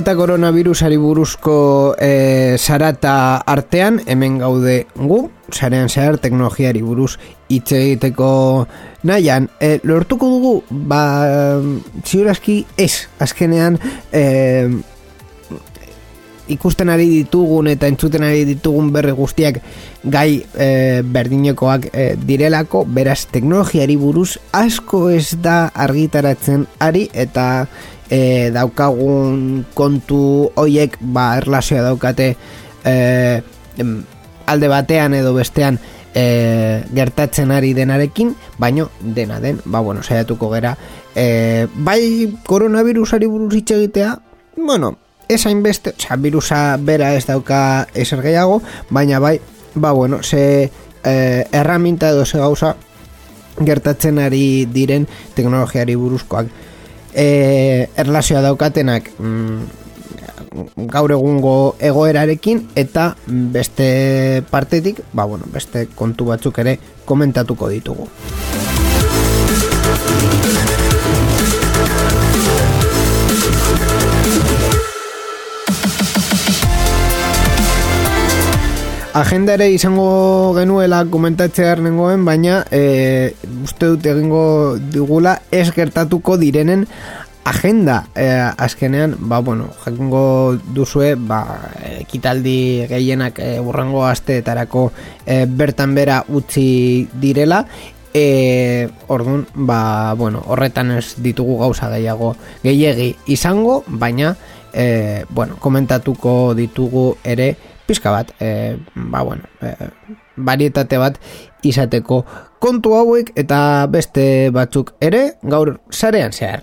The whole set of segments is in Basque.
Eta koronavirusari buruzko e, sarata artean, hemen gaude gu, sarean zehar teknologiari buruz hitz egiteko nahian. E, lortuko dugu, ba, ziurazki ez, azkenean, e, ikusten ari ditugun eta entzuten ari ditugun berri guztiak gai e, berdinekoak e, direlako, beraz teknologiari buruz asko ez da argitaratzen ari eta e, daukagun kontu hoiek ba erlazioa daukate e, alde batean edo bestean e, gertatzen ari denarekin, baino dena den, ba bueno, saiatuko gera. E, bai koronavirusari buruz hitz egitea, bueno, esain beste, oza, virusa bera ez dauka eser gehiago, baina bai, ba bueno, ze e, erraminta edo ze gauza gertatzen ari diren teknologiari buruzkoak e, erlazioa daukatenak mm, gaur egungo egoerarekin eta beste partetik, ba bueno, beste kontu batzuk ere komentatuko ditugu. Agenda ere izango genuela komentatzear nengoen, baina e, uste dut egingo digula ez gertatuko direnen agenda. E, azkenean, ba, bueno, jakingo duzue, ba, ekitaldi gehienak e, urrango asteetarako e, bertan bera utzi direla, e, orduan, ba, bueno, horretan ez ditugu gauza gehiago gehiegi izango, baina, e, bueno, komentatuko ditugu ere, pizka bat, e, ba bueno, e, barietate bat izateko kontu hauek eta beste batzuk ere gaur sarean zehar.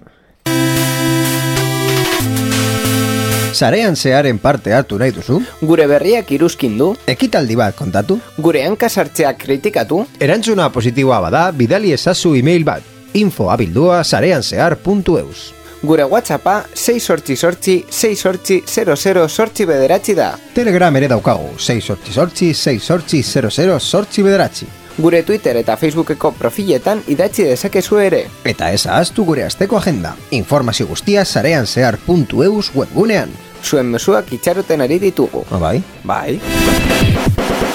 Sarean zearen parte hartu nahi duzu? Gure berriak iruzkin du? Ekitaldi bat kontatu? Gure hankasartzea kritikatu? Erantzuna positiboa bada, bidali ezazu e-mail bat. info abildua sareanzear.eus Gure WhatsAppa 6 sortzi sortzi 6 sortzi 00 sortzi bederatzi da. Telegram ere daukagu 6 sortzi sortzi 6 sortzi 00 sortzi bederatzi. Gure Twitter eta Facebookeko profiletan idatzi dezakezu ere. Eta ez ahaztu gure asteko agenda. Informazio guztia zarean zehar.eus webgunean. Zuen mesuak itxaroten ari ditugu. Ah, bai? Bai.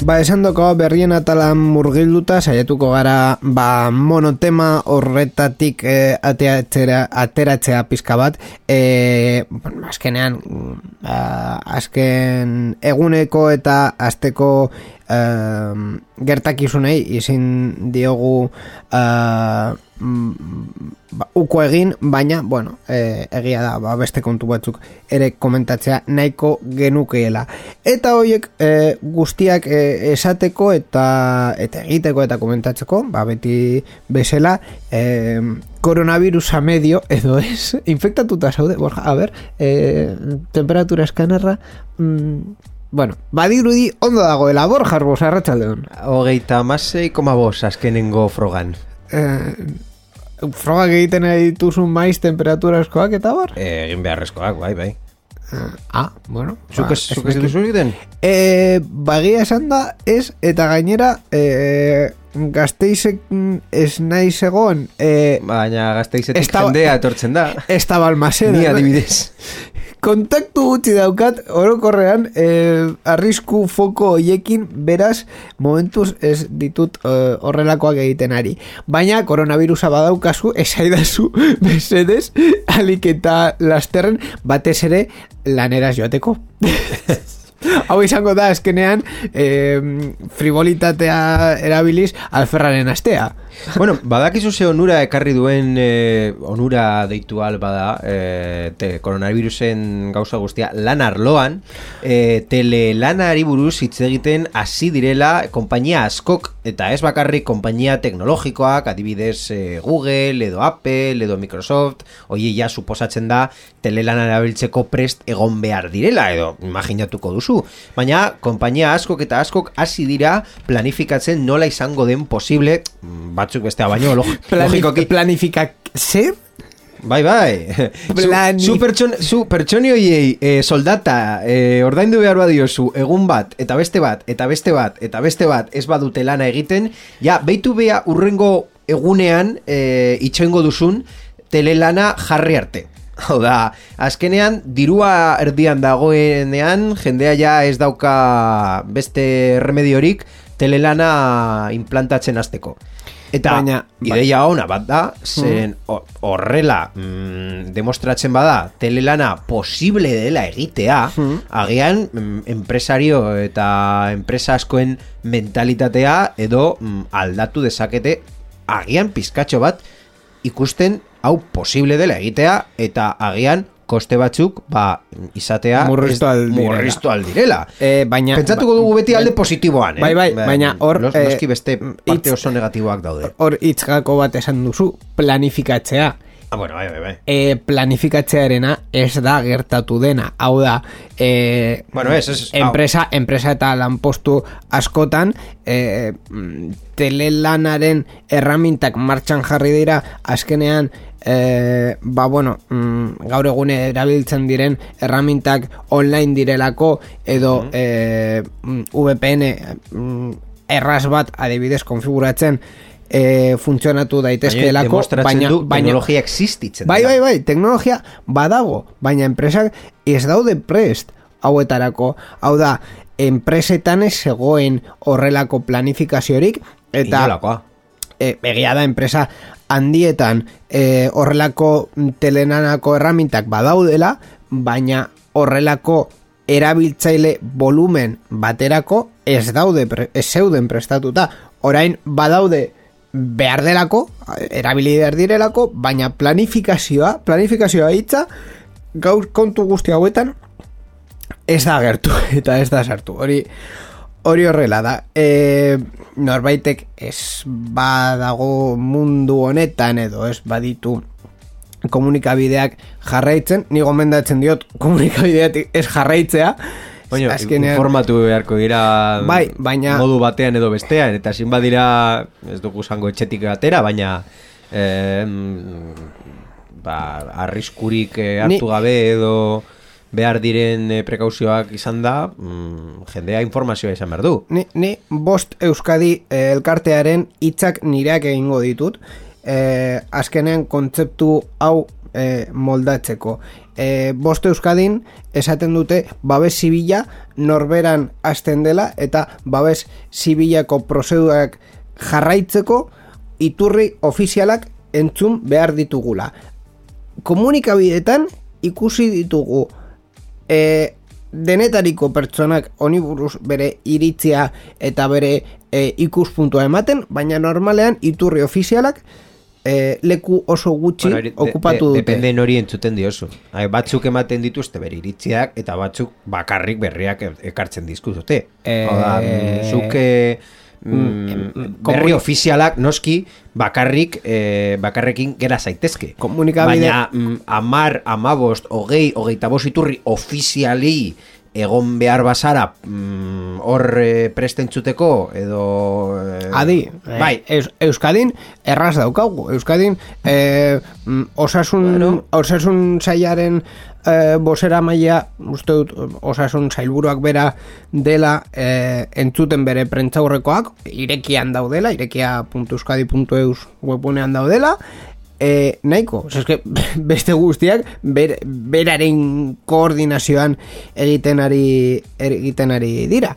Ba, esan doko berrien atalan murgilduta, saiatuko gara ba, monotema horretatik e, ateatzera, ateratzea pizka bat. E, azkenean, ba, azken eguneko eta azteko gertakizunei izin diogu e, ba, uko egin, baina, bueno, e, egia da, ba, beste kontu batzuk ere komentatzea nahiko genukeela. Eta horiek e, guztiak e, esateko eta eta egiteko eta komentatzeko, ba, beti bezala, e, koronavirusa medio, edo ez, infektatuta zaude, borja, a ber, e, temperatura eskanerra, mm, Bueno, badirudi ondo dagoela borja arbos arratsaldeon. Hogeita masei koma bos azkenengo frogan. Eh, frogak egiten dituzun maiz temperaturaskoak eta bar? Eh, egin beharrezkoak, bai, bai. Uh, ah, bueno. Zuk ez ba, dituzu egiten? Eh, bagia esan da, ez, eta gainera, eh, gazteizek ez nahi zegoen... Eh, Baina gazteizetik jendea etortzen da. Ez da balmazen. Ni adibidez. kontaktu gutxi daukat orokorrean eh, arrisku foko hoiekin beraz momentuz ez ditut eh, horrelakoak egiten ari baina koronavirusa badaukazu esaidazu besedez alik eta lasterren batez ere laneraz joateko Hau izango da, eskenean, eh, frivolitatea erabiliz alferraren astea. bueno, badakizu ze onura ekarri duen e, onura deitu bada e, te, koronavirusen gauza guztia lan arloan e, tele lanari buruz hitz egiten hasi direla konpainia askok eta ez bakarrik konpainia teknologikoak adibidez e, Google edo Apple edo Microsoft oie ja suposatzen da telelana erabiltzeko prest egon behar direla edo imaginatuko duzu. Baina konpainia askok eta askok hasi dira planifikatzen nola izango den posible mm, batzuk bestea baino log, logikoki Planifikak... Zer? Bai, bai. Plani- Zu, zu, pertson, zu pertsoni hoiei eh, soldata eh, ordaindu behar badiozu egun bat, eta beste bat, eta beste bat, eta beste bat ez badute lana egiten, ja, beitu bea urrengo egunean eh, itxoingo duzun telelana jarri arte. Hau da, azkenean, dirua erdian dagoenean, jendea ja ez dauka beste remediorik telelana implantatzen hasteko. Eta Baina- ideia ona bat da, zen ho- horrela mm, demostratzen bada telelana posible dela egitea, agian mm, enpresario eta enpresa askoen mentalitatea edo mm, aldatu dezakete agian pizkatxo bat ikusten hau posible dela egitea eta agian koste batzuk ba izatea Murriztu aldirela. Eh, baina... Pentsatuko dugu beti alde positiboan, eh? Bai, bai, baina hor, Nos- eh, Noski beste parte oso negatiboak daude. Hor hitzgako bat esan duzu, planifikatzea. Ah, bueno, bai, bai, bai. E, planifikatzearena ez da gertatu dena. Hau da, e, Bueno, ez, ez, hau. enpresa, enpresa eta lanpostu askotan e, telelanaren erramintak martxan jarri dira azkenean e, ba bueno mm, gaur egune erabiltzen diren erramintak online direlako edo e, mm, VPN mm, erraz bat adibidez konfiguratzen e, funtzionatu daitezkeelako demostratzen baina, du baina, teknologia existitzen Bai, bai, bai, teknologia badago, baina enpresak ez daude prest hauetarako. Hau da, enpresetan ez zegoen horrelako planifikaziorik, eta Inolakoa. e, egia da enpresa handietan e, horrelako telenanako erramintak badaudela, baina horrelako erabiltzaile volumen baterako ez daude ez zeuden prestatuta. Orain badaude behar delako, erabili behar direlako, baina planifikazioa, planifikazioa hitza gaur kontu guzti hauetan ez da gertu eta ez da sartu. Hori hori horrela da. E, norbaitek ez badago mundu honetan edo ez baditu komunikabideak jarraitzen, ni gomendatzen diot komunikabideak ez jarraitzea. Baina, Azkenean- informatu beharko dira Bai, baina- modu batean edo bestean, eta zin badira, ez dugu zango etxetik atera, baina eh, ba, arriskurik eh, hartu Ni- gabe edo behar diren eh, prekauzioak izan da, mm, jendea informazioa izan behar du. Ni, ni bost Euskadi eh, elkartearen hitzak nireak egingo ditut. Eh, azkenean kontzeptu hau eh, moldatzeko. Eh, bost Euskadin esaten dute babes zibila norberan hasten dela eta babes zibilako prozedurak jarraitzeko iturri ofizialak entzun behar ditugula. Komunikabidetan ikusi ditugu e, denetariko pertsonak honi buruz bere iritzia eta bere e, ikuspuntua ematen, baina normalean iturri ofizialak e, leku oso gutxi Bueno, eri- de- okupatu de- dute. Depende nori entzuten diozu. Batzuk ematen dituzte bere iritziak eta batzuk bakarrik berriak e- ekartzen dizkuzute. Eh, Hau da, mm, zuk eh, mm, komuni- berri ofizialak noski bakarrik eh, bakarrekin gera zaitezke. Komunikabide- Baina mm, amar, amabost, hogei, hogeita bost iturri ofiziali egon behar bazara mm, hor eh, prestentzuteko edo... eh, Adi, Bai, Eus, Euskadin erraz daukagu. Euskadin eh, mm, osasun, Bueno. osasun sailaren eh, bosera maila, uste dut, osasun sailburuak bera dela eh, entzuten bere prentzaurrekoak, irekian daudela, irekia.euskadi.eus webunean daudela, e, nahiko, Osea, eske, beste guztiak ber, beraren koordinazioan egiten ari egiten ari dira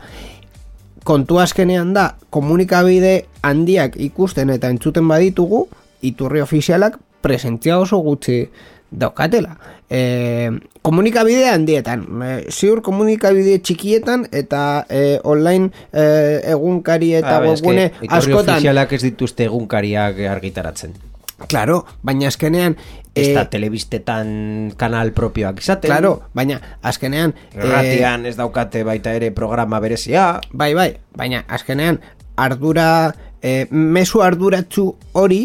kontu azkenean da komunikabide handiak ikusten eta entzuten baditugu iturri ofizialak presentzia oso gutxi daukatela. E, komunikabide handietan, e, ziur komunikabide txikietan eta e, online e, egunkari eta Ah, webgune eske, iturri askotan. ofizialak ez dituzte egunkariak argitaratzen. Claro, baina azkenean... Ez e, da telebistetan kanal propioak izaten. Claro, baina azkenean... e, Erratian ez daukate baita ere programa berezia. Bai, bai, baina azkenean ardura, e, mesu arduratzu hori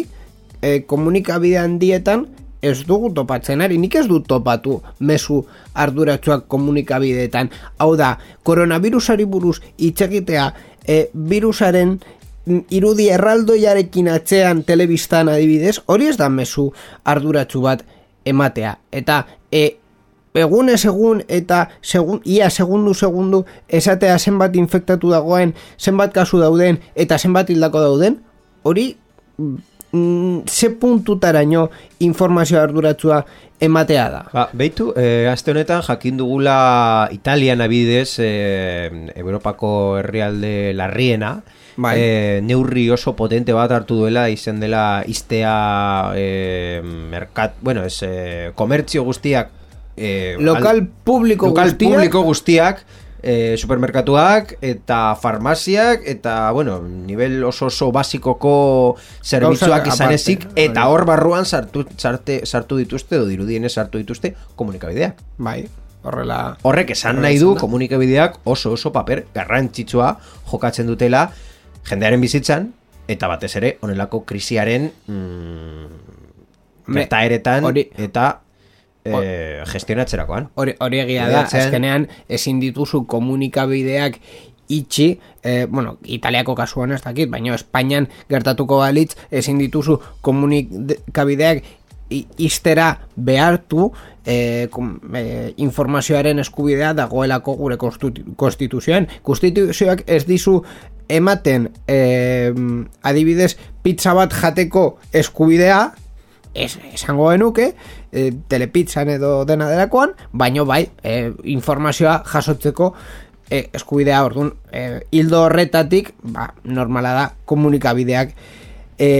e, komunikabide handietan ez dugu topatzen ari, nik ez dut topatu mesu arduratsuak komunikabideetan. Hau da, koronavirusari buruz hitz egitea e, virusaren irudi erraldoiarekin atzean telebistan adibidez, hori ez da mesu arduratsu bat ematea. Eta e, egunez egun eta segun, ia segundu segundu esatea zenbat infektatu dagoen, zenbat kasu dauden eta zenbat hildako dauden, hori mm, ze puntutaraino informazio arduratsua ematea da. Ba, beitu, eh, aste honetan jakin dugula Italian abidez, eh, Europako herrialde larriena, Bai. eh, neurri oso potente bat hartu duela izen dela iztea eh, merkat, bueno, es, eh, komertzio guztiak eh, Lokal publiko lokal guztiak- publiko guztiak eh, supermerkatuak eta farmaziak eta bueno, nivel oso oso basikoko zerbitzuak izan ezik eta hor barruan sartu, sarte, sartu dituzte edo dirudienez sartu dituzte komunikabideak. Bai, horrela... Horrek esan nahi du komunikabideak oso oso paper garrantzitsua jokatzen dutela jendearen bizitzan eta batez ere honelako krisiaren mm, Me- hori- eta eh, gestionatzerakoan. Hori, hori egia da, azkenean ezin dituzu komunikabideak itxi, eh, bueno, Italiako kasuan ez dakit, baina Espainian gertatuko balitz ezin dituzu komunikabideak iztera behartu eh, kom, eh, informazioaren eskubidea dagoelako gure konstitu- konstituzioan. Konstituzioak ez dizu ematen eh, adibidez pizza bat jateko eskubidea es, esango genuke e, telepizzan edo dena delakoan, baino bai, e, informazioa jasotzeko e, eskubidea orduan e, hildo horretatik ba, normala da komunikabideak e,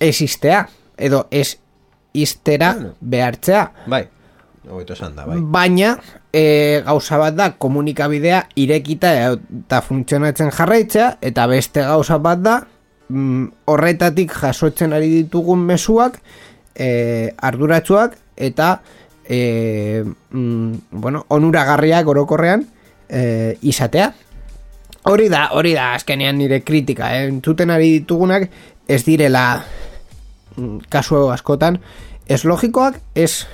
existea edo ez iztera behartzea Bai, hobeto esan da, bai. baina e, gauza bat da komunikabidea irekita eta funtzionatzen jarraitzea eta beste gauza bat da mm, horretatik jasotzen ari ditugun mezuak e, arduratsuak eta e, mm, bueno, onuragarriak orokorrean e, izatea. Hori da, hori da azkenean nire kritika eh? entzuten ari ditugunak ez direla mm, kasu askotan. Ez logikoak ez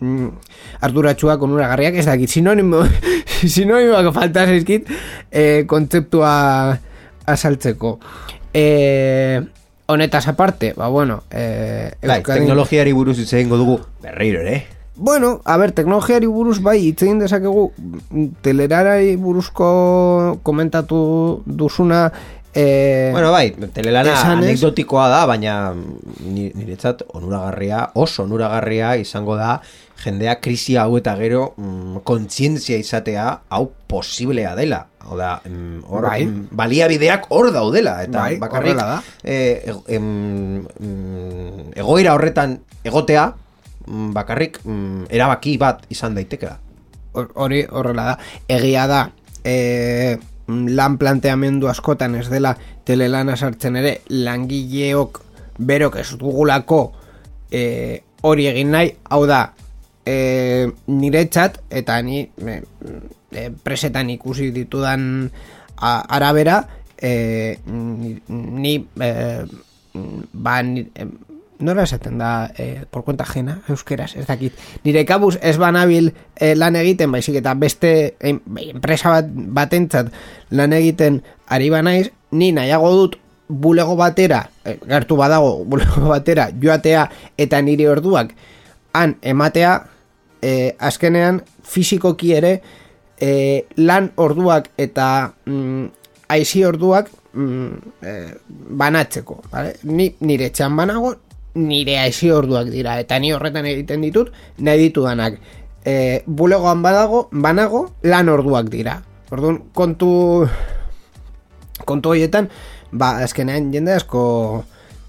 mm, arduratsuak onuragarriak ez dakit. Sinonimo sinonimoak falta zaizkit eh, kontzeptua azaltzeko. Eh, honetaz aparte ba bueno eh, Bai, Euskadin- teknologiari buruz hitz egingo dugu berriro ere. Bueno, a ber, teknologiari buruz bai hitz egin dezakegu telerarari buruzko komentatu duzuna eh, Bueno, bai, telelana esanez- anekdotikoa da, baina ni- niretzat onuragarria, oso onuragarria izango da jendea krisi hau eta gero mm, kontzientzia izatea hau posiblea dela. Hau da, mm, hor, Bai. mm, baliabideak hor daudela, eta Bai, bakarrik da. eh, ego- em, mm, egoera horretan egotea, bakarrik mm, erabaki bat izan daitekela. hor- hori horrela da egia da e, lan planteamendu askotan ez dela telelana sartzen ere langileok berok ez dugulako e, hori egin nahi hau da e, niretzat eta ni e, e, presetan ikusi ditudan a, arabera e, ni, e, ba ni, e, Nora esaten da eh, por cuenta ajena, euskeraz, ez dakit. Nire kabuz ez banabil eh, lan egiten, baizik eta beste em, enpresa bat batentzat lan egiten ari banaiz, ni nahiago dut bulego batera, eh, gertu badago bulego batera, joatea eta nire orduak han ematea, eh, azkenean fisikoki ere eh, lan orduak eta mm, aizi orduak mm, eh, banatzeko, vale? Ni nire etxean banago, nire aizi orduak dira, eta ni horretan egiten ditut, nahi ditudanak. E, bulegoan badago, banago, lan orduak dira. Orduan, kontu kontu horietan, ba, azkenean jende asko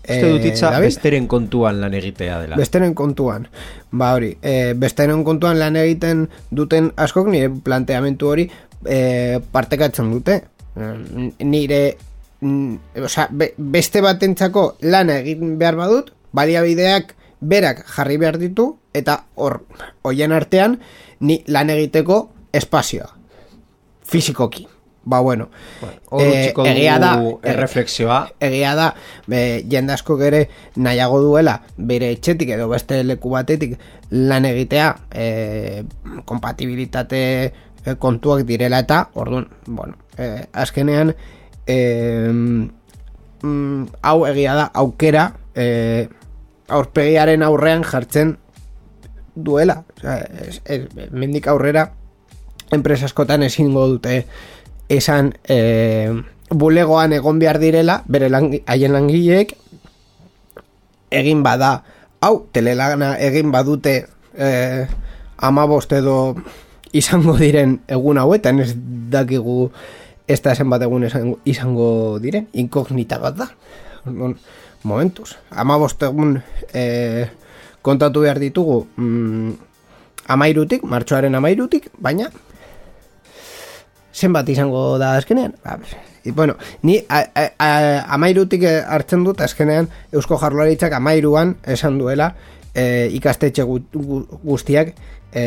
Uste dut itza David? besteren kontuan lan egitea dela. besteren kontuan. Ba hori, e, besteren kontuan lan egiten duten askok nire planteamentu hori e, partekatzen dute. E, nire mm, osea, be, beste batentzako lana egin behar badut, baliabideak berak jarri behar ditu eta hor hoien artean ni lan egiteko espazioa fisikoki. Ba bueno, eh, utziko egia da, eh, erreflexioa. egia da, be, jende asko gere nahiago duela bere etxetik edo beste leku batetik lan egitea e, kompatibilitate e, kontuak direla eta orduan, bueno, e, azkenean e, mm, hau egia da aukera e, aurpegiaren aurrean jartzen duela Osea, ez, ez, mendik aurrera enpresa askotan ezingo dute esan e, bulegoan egon behar direla bere haien langileek egin bada. Hau telelana egin badute e, amabost edo izango diren egun hauetan ez dakigu ez da zenbat egun izango, diren inkognita bat da. Orduan, momentuz amabost egun e, kontatu behar ditugu mm, amairutik, martxoaren amairutik baina zenbat izango da azkenean? Ba, i, bueno, ni amairutik eh, hartzen dut azkenean Eusko Jarlaritzak amairuan esan duela e, ikastetxe gu, gu, guztiak e,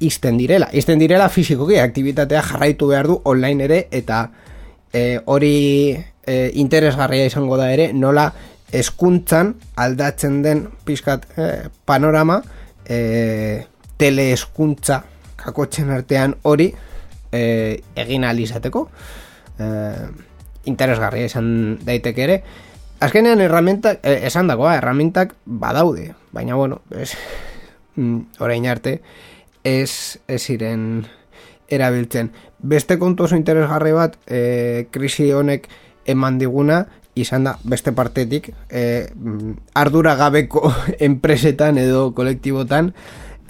izten direla. Izten direla fizikoki aktibitatea jarraitu behar du online ere eta e, hori e, interesgarria izango da ere nola eskuntzan aldatzen den pizkat e, panorama e, teleeskuntza kakotzen artean hori e, egin ahal izateko. E, interesgarria izan daiteke ere. Azkenean herramientak e, esan dagoa herramientak badaude baina bueno es, mm, orain arte ez ziren erabiltzen. Beste kontu oso interesgarri bat e, krisi honek eman diguna izan da beste partetik e, mm, ardura gabeko enpresetan edo kolektibotan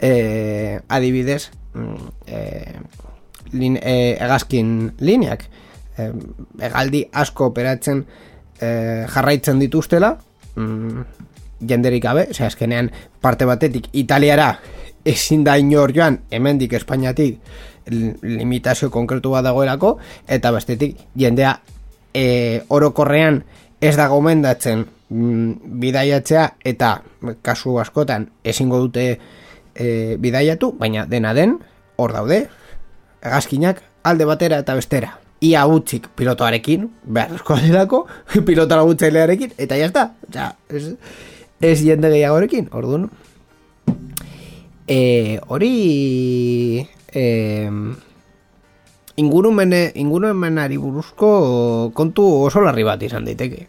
e, adibidez mm, e, lin, e, egazkin lineak. E, egaldi asko operatzen e, jarraitzen dituztela mm, jenderik gabe, osea azkenean parte batetik italiara ezin da inor joan hemendik Espainiatik li- limitazio konkretu bat dagoelako eta bestetik jendea e, orokorrean ez da gomendatzen mm, bidaiatzea eta kasu askotan ezingo dute e, bidaiatu, baina dena den hor daude hegazkinak alde batera eta bestera. Ia utzik pilotoarekin beharrezkoa delako pilotara gutzailearekin eta jazta Osea, ez, ez jende gehiagorekin orduan. E, hori e, ingurumene, ingurumenari buruzko kontu oso larri bat izan daiteke.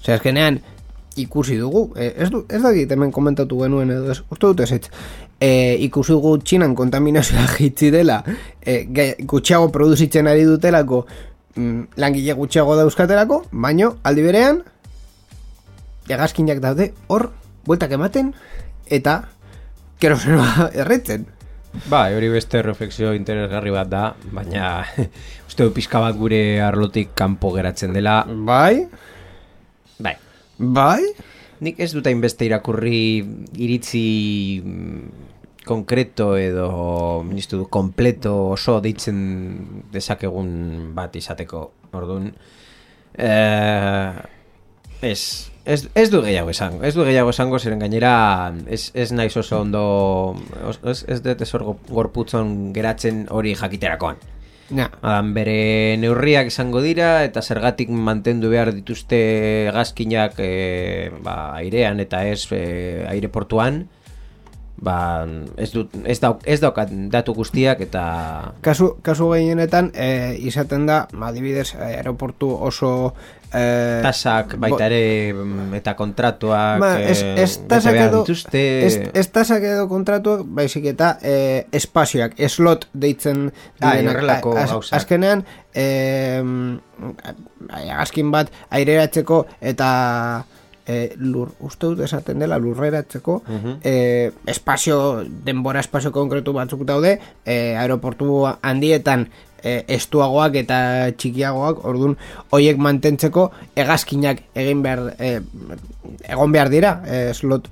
Osea, azkenean ikusi dugu, e, ez, du, ez dakit hemen komentatu genuen edo ez, uste dut ez e, ikusi dugu txinan kontaminazioa jitzi dela, e, gutxiago produzitzen ari dutelako, mm, langile gutxiago dauzkatelako, baino aldi berean, egazkinak daude hor, bueltak ematen, eta kerosenoa erretzen. Ba, hori beste refleksio interesgarri bat da, baina uste du bat gure arlotik kanpo geratzen dela. Bai, Bai. Bai, Nik ez dut hainbeste irakurri iritzi mm, konkreto edo ministu du kompleto oso deitzen dezakegun bat izateko. Orduan, eh, ez, ez, ez du gehiago esango, ez du gehiago esango zeren gainera ez, ez naiz oso ondo, ez, ez dut ez gorputzon geratzen hori jakiterakoan. Ja, bere neurriak izango dira eta zergatik mantendu behar dituzte gazkinak e, ba, airean eta ez e, aireportuan ba, ez, dut, ez, dauk, ez daukat datu guztiak eta kasu, kasu gehienetan e, izaten da, adibidez, aeroportu oso e, tasak baita ere mm, eta kontratuak Ba, ez, eh, ez tasak edo, dituzte ez, ez tasak edo kontratuak, baizik eta e, espazioak, slot deitzen Ah, horrelako Az-. Azkenean, e, azkin bat aireratzeko eta e, lur, uste dut esaten dela lurreratzeko Mhm. e, espazio, denbora espazio konkretu batzuk daude e, aeroportu handietan e, estuagoak eta txikiagoak, ordun hoiek mantentzeko hegazkinak egin behar e, egon behar dira, e, slot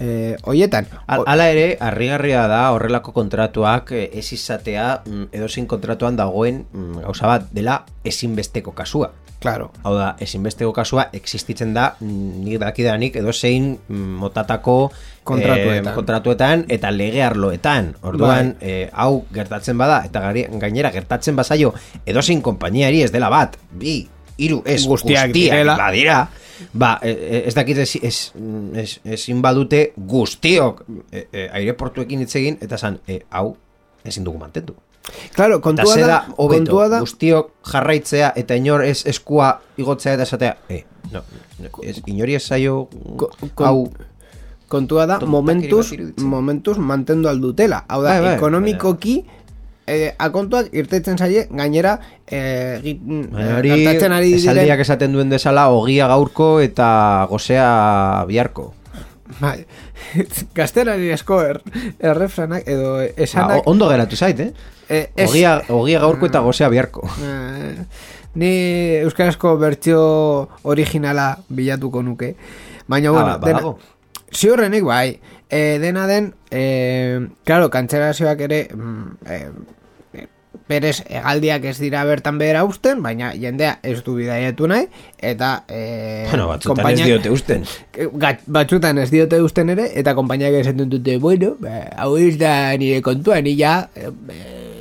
e, hoietan. Al- Hala ere, harrigarria da horrelako kontratuak eh, ez izatea mm, edozein kontratuan dagoen mm, gauza bat dela ezinbesteko kasua. Claro. Hau da, ezinbesteko kasua existitzen da nik dakidanik edozein mm, motatako Kontratuetan. eh, kontratuetan eta lege arloetan. Orduan, eh, hau gertatzen bada eta gainera gertatzen bazaio edozein konpainiari ez dela bat, bi, hiru, ez Guztiak guztiak, direla. badira, ba, e, e, ez dakit ez, ez, ez, ezin badute guztiok e, e, aireportuekin hitz egin eta zan, e, hau ezin dugu mantendu. Claro, kontua da, hobeto, kontua da, guztiok jarraitzea eta inor ez eskua igotzea eta esatea, e, no, ez, inori ez zaio hau, kontua da momentuz, momentuz mantendu aldutela. Hau da, Bai, bai, ekonomikoki eh, akontuak irtetzen zaie gainera eh, hori, gertatzen ari esaldiak diren esaten duen desala, ogia gaurko eta gozea biharko. Bai, gazterari asko er, errefranak edo Ba, esanak o- ondo geratu zait, eh? eh, ez- Ogia, ogia gaurko eta gozea biharko. Eh, ni euskarazko bertsio originala bilatuko nuke. Baina, bueno, Ah, dena, badago. ziurrenik bai, e, dena den, e, claro, kantzerazioak ere, mm, e, e, berez hegaldiak ez dira bertan behera usten, baina jendea ez du bidaiatu nahi, eta e, Bueno, batzutan ez konpainiak- diote usten. Gat- batzutan ez diote usten ere, eta konpainiak esaten dute, bueno, ba, hau ez da nire kontua, ni ja e,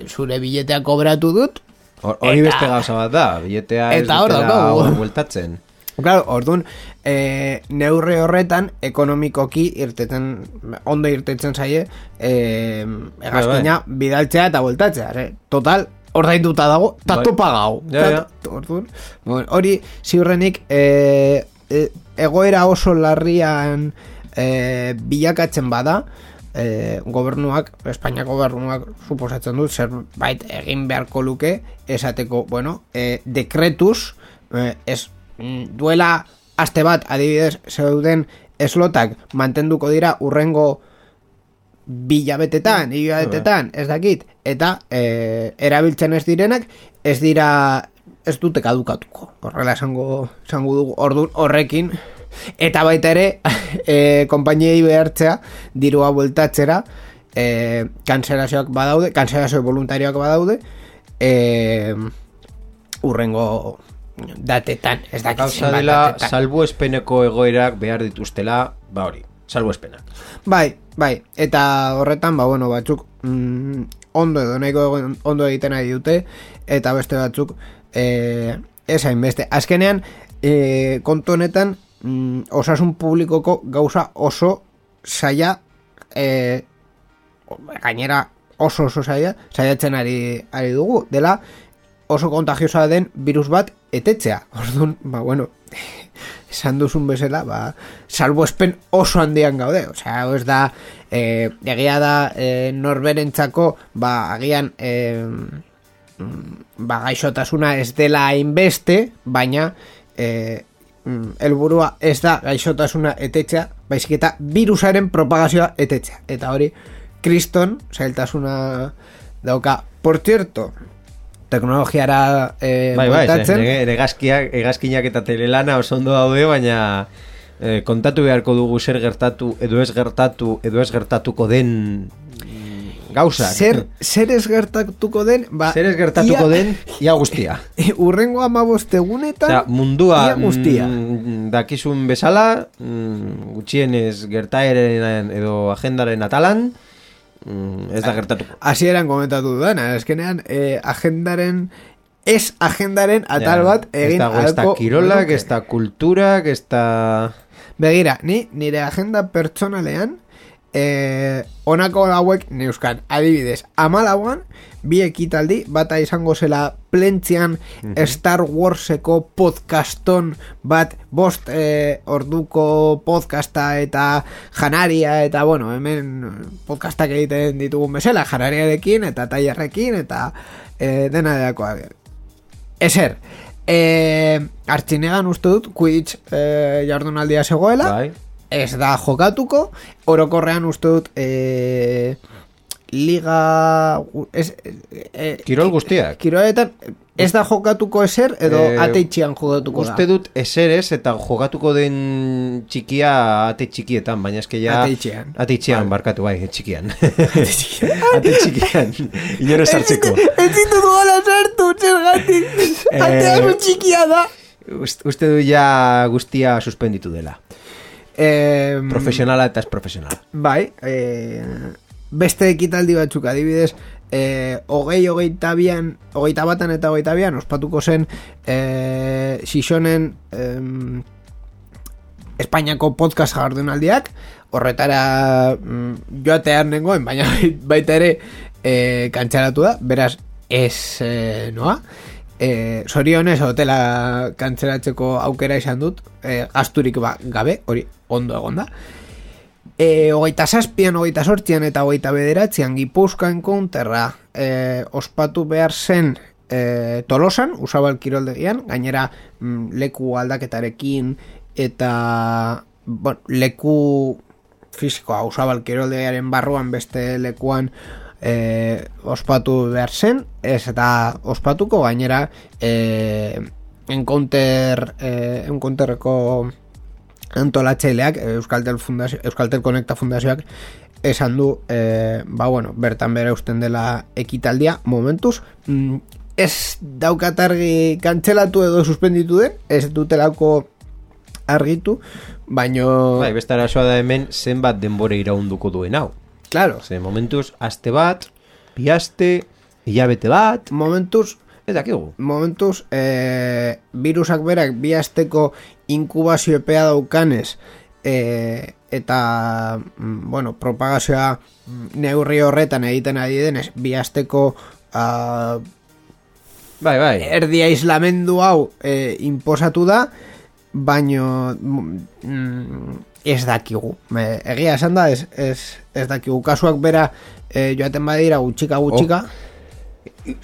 zure biletea kobratu dut, Hor- Hori beste gauza bat da, biletea ez dutela hor bueltatzen. Claro, orduan, e, neurre horretan, ekonomikoki irteten, ondo irtetzen zaie, e, egazkina bidaltzea eta voltatzea. Ze? Total, ordainduta dago, eta Bai. topa gau. Ja, ja. Bueno, hori, ziurrenik, e, e, egoera oso larrian e, bilakatzen bada, e, gobernuak, Espainiako gobernuak suposatzen dut, zerbait egin beharko luke, esateko, bueno, e, dekretuz, e, ez, mm, duela aste bat, adibidez, zeuden eslotak mantenduko dira urrengo bilabetetan, hilabetetan, ez dakit, eta e, erabiltzen ez direnak, ez dira, ez dute kadukatuko, horrela esango, esango dugu, ordun horrekin, eta baita ere, e, konpainiei behartzea, dirua bueltatzera, e, kanselazioak badaude, kanselazio voluntarioak badaude, e, urrengo datetan, ez dakit Gauza zenbat dela, datetan. salbuespeneko egoerak behar dituztela, ba hori, salbuespenak. Bai, bai, eta horretan, ba, bueno, batzuk mm, ondo edo nahiko ondo egiten ari dute, eta beste batzuk e, ez hainbeste. Azkenean, e, kontu honetan, mm, osasun publikoko gauza oso saia, e, gainera oso oso saia, saiatzen ari, ari dugu, dela oso kontagiosa den virus bat etetzea. Orduan, ba, bueno, esan duzun bezala, ba, salbuespen oso handian gaude. Hau ez da, e, egia da e, norberentzako, ba, agian, e, ba, gaixotasuna ez dela hainbeste, baina, e, mm, helburua ez da gaixotasuna etetzea, baizik eta virusaren propagazioa etetzea. Eta hori, kriston, zailtasuna dauka. Por cierto, teknologiara e, Bai, bai, egazkiak, egazkinak eta telelana oso ondo daude, baina eh, kontatu beharko dugu zer gertatu, edo ez gertatu, edo ez gertatuko den gauzak. Zer, zer ez gertatuko den, ba, zer ez gertatuko ia- den, ia guztia. urrengo amabostegunetan, Osea, mundua ia guztia. mm, dakizun bezala, mm, gutxienez gertaeren edo agendaren atalan, mm, ez da gertatuko. hasieran komentatu dudana, eskenean, eh, agendaren, ez agendaren atal bat egin dago ez da kirolak, ez da kulturak, ez da... Begira, ni nire agenda pertsonalean eh, honako hauek neuskan. Adibidez, amalauan, bi ekitaldi, bata izango zela plentzian Star Warseko podcaston bat bost eh, orduko podcasta eta janaria eta bueno, hemen podcastak egiten ditugun bezala, janariarekin eta tailerrekin eta eh, dena dakoa. Ezer, eh, artxinegan uste dut, Quidditch eh, jardunaldia zegoela, Bai. Ez da jokatuko, orokorrean uste dut e, liga ez, e, Kirol guztiak. kiroletan ez da jokatuko ezer edo Eh, ateitxian jokatuko da Uste dut eserez eta jogatuko den txikia ate txikietan, baina eske ja... Ateitxean. Ateitxean, barkatu bai, txikian. ate txikian. Inoro sartzeko. ez ditu duela sartu zergatik Eh, atea oso txikia da Ust- Uste du ja guztia suspenditu dela. Eh, Profesionala eta ez profesionala. Bai, e, beste ekitaldi batzuk adibidez, e, hogei hogeita bian, hogeita batan eta hogeita bian, ospatuko zen e, Xixonen em, Espainiako podcast jardunaldiak, horretara mm, joatean nengoen, baina baita ere e, kantxeratu da, beraz ez e, noa. E, zorionez hotela kantzeratzeko aukera izan dut, e, gasturik ba, gabe, hori ondo egon da. E, hogeita zazpian, hogeita sortzian eta hogeita bederatzean Gipuzkoan konterra e, ospatu behar zen e, Tolosan, usabal kiroldegian, gainera mm, leku aldaketarekin eta bon, leku fisikoa usabal kiroldegiaren barruan beste lekuan e, ospatu behar zen, ez eta ospatuko gainera e, encounter, e, encounterreko antolatzaileak eh, Euskaltel Fundazio, Euskaltel Konekta Fundazioak esan du eh, ba bueno, bertan bere usten dela ekitaldia momentuz mm, ez daukatargi kantzelatu edo suspenditu den ez dutelako argitu baino Bai, beste arazoa da hemen zenbat denbora iraunduko duen hau. Claro, Ze momentuz, aste bat, bi aste, hilabete bat, momentuz ez dakigu. momentuz e, virusak berak bi asteko inkubazio epea daukanez e, eta mm, bueno, propagazioa mm, neurri horretan egiten ari denez bi asteko a, Bai, bai. erdi aislamendu hau e, imposatu da baino mm, ez dakigu e, egia esan da ez, ez, ez dakigu kasuak bera e, joaten badira gutxika gutxika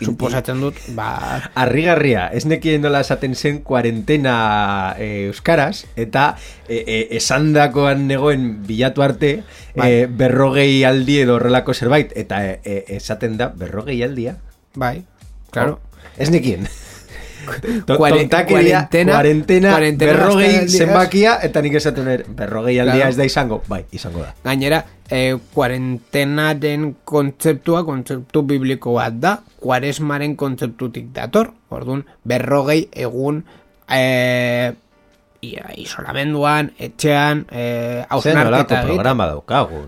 suposatzen dut ba, Arrigarria, ez nekien nola esaten zen kuarentena e, euskaraz, eta e, e, esandakoan negoen bilatu arte, Bai. e, berrogei aldi edo horrelako zerbait, eta e, e, esaten da berrogei aldia. bai, claro Ez nekien. Kuarentena, kuarentena berrogei zenbakia, eta nik esaten er, berrogei aldia Claro. ez da izango. Bai, izango da. Gainera, e, kuarentenaren kontzeptua kontzeptu bibliko bat da, kuaresmaren kontzeptutik dator, orduan, berrogei egun e, isolamenduan, etxean, e, Zer hausnarketa egiten. programa daukagu.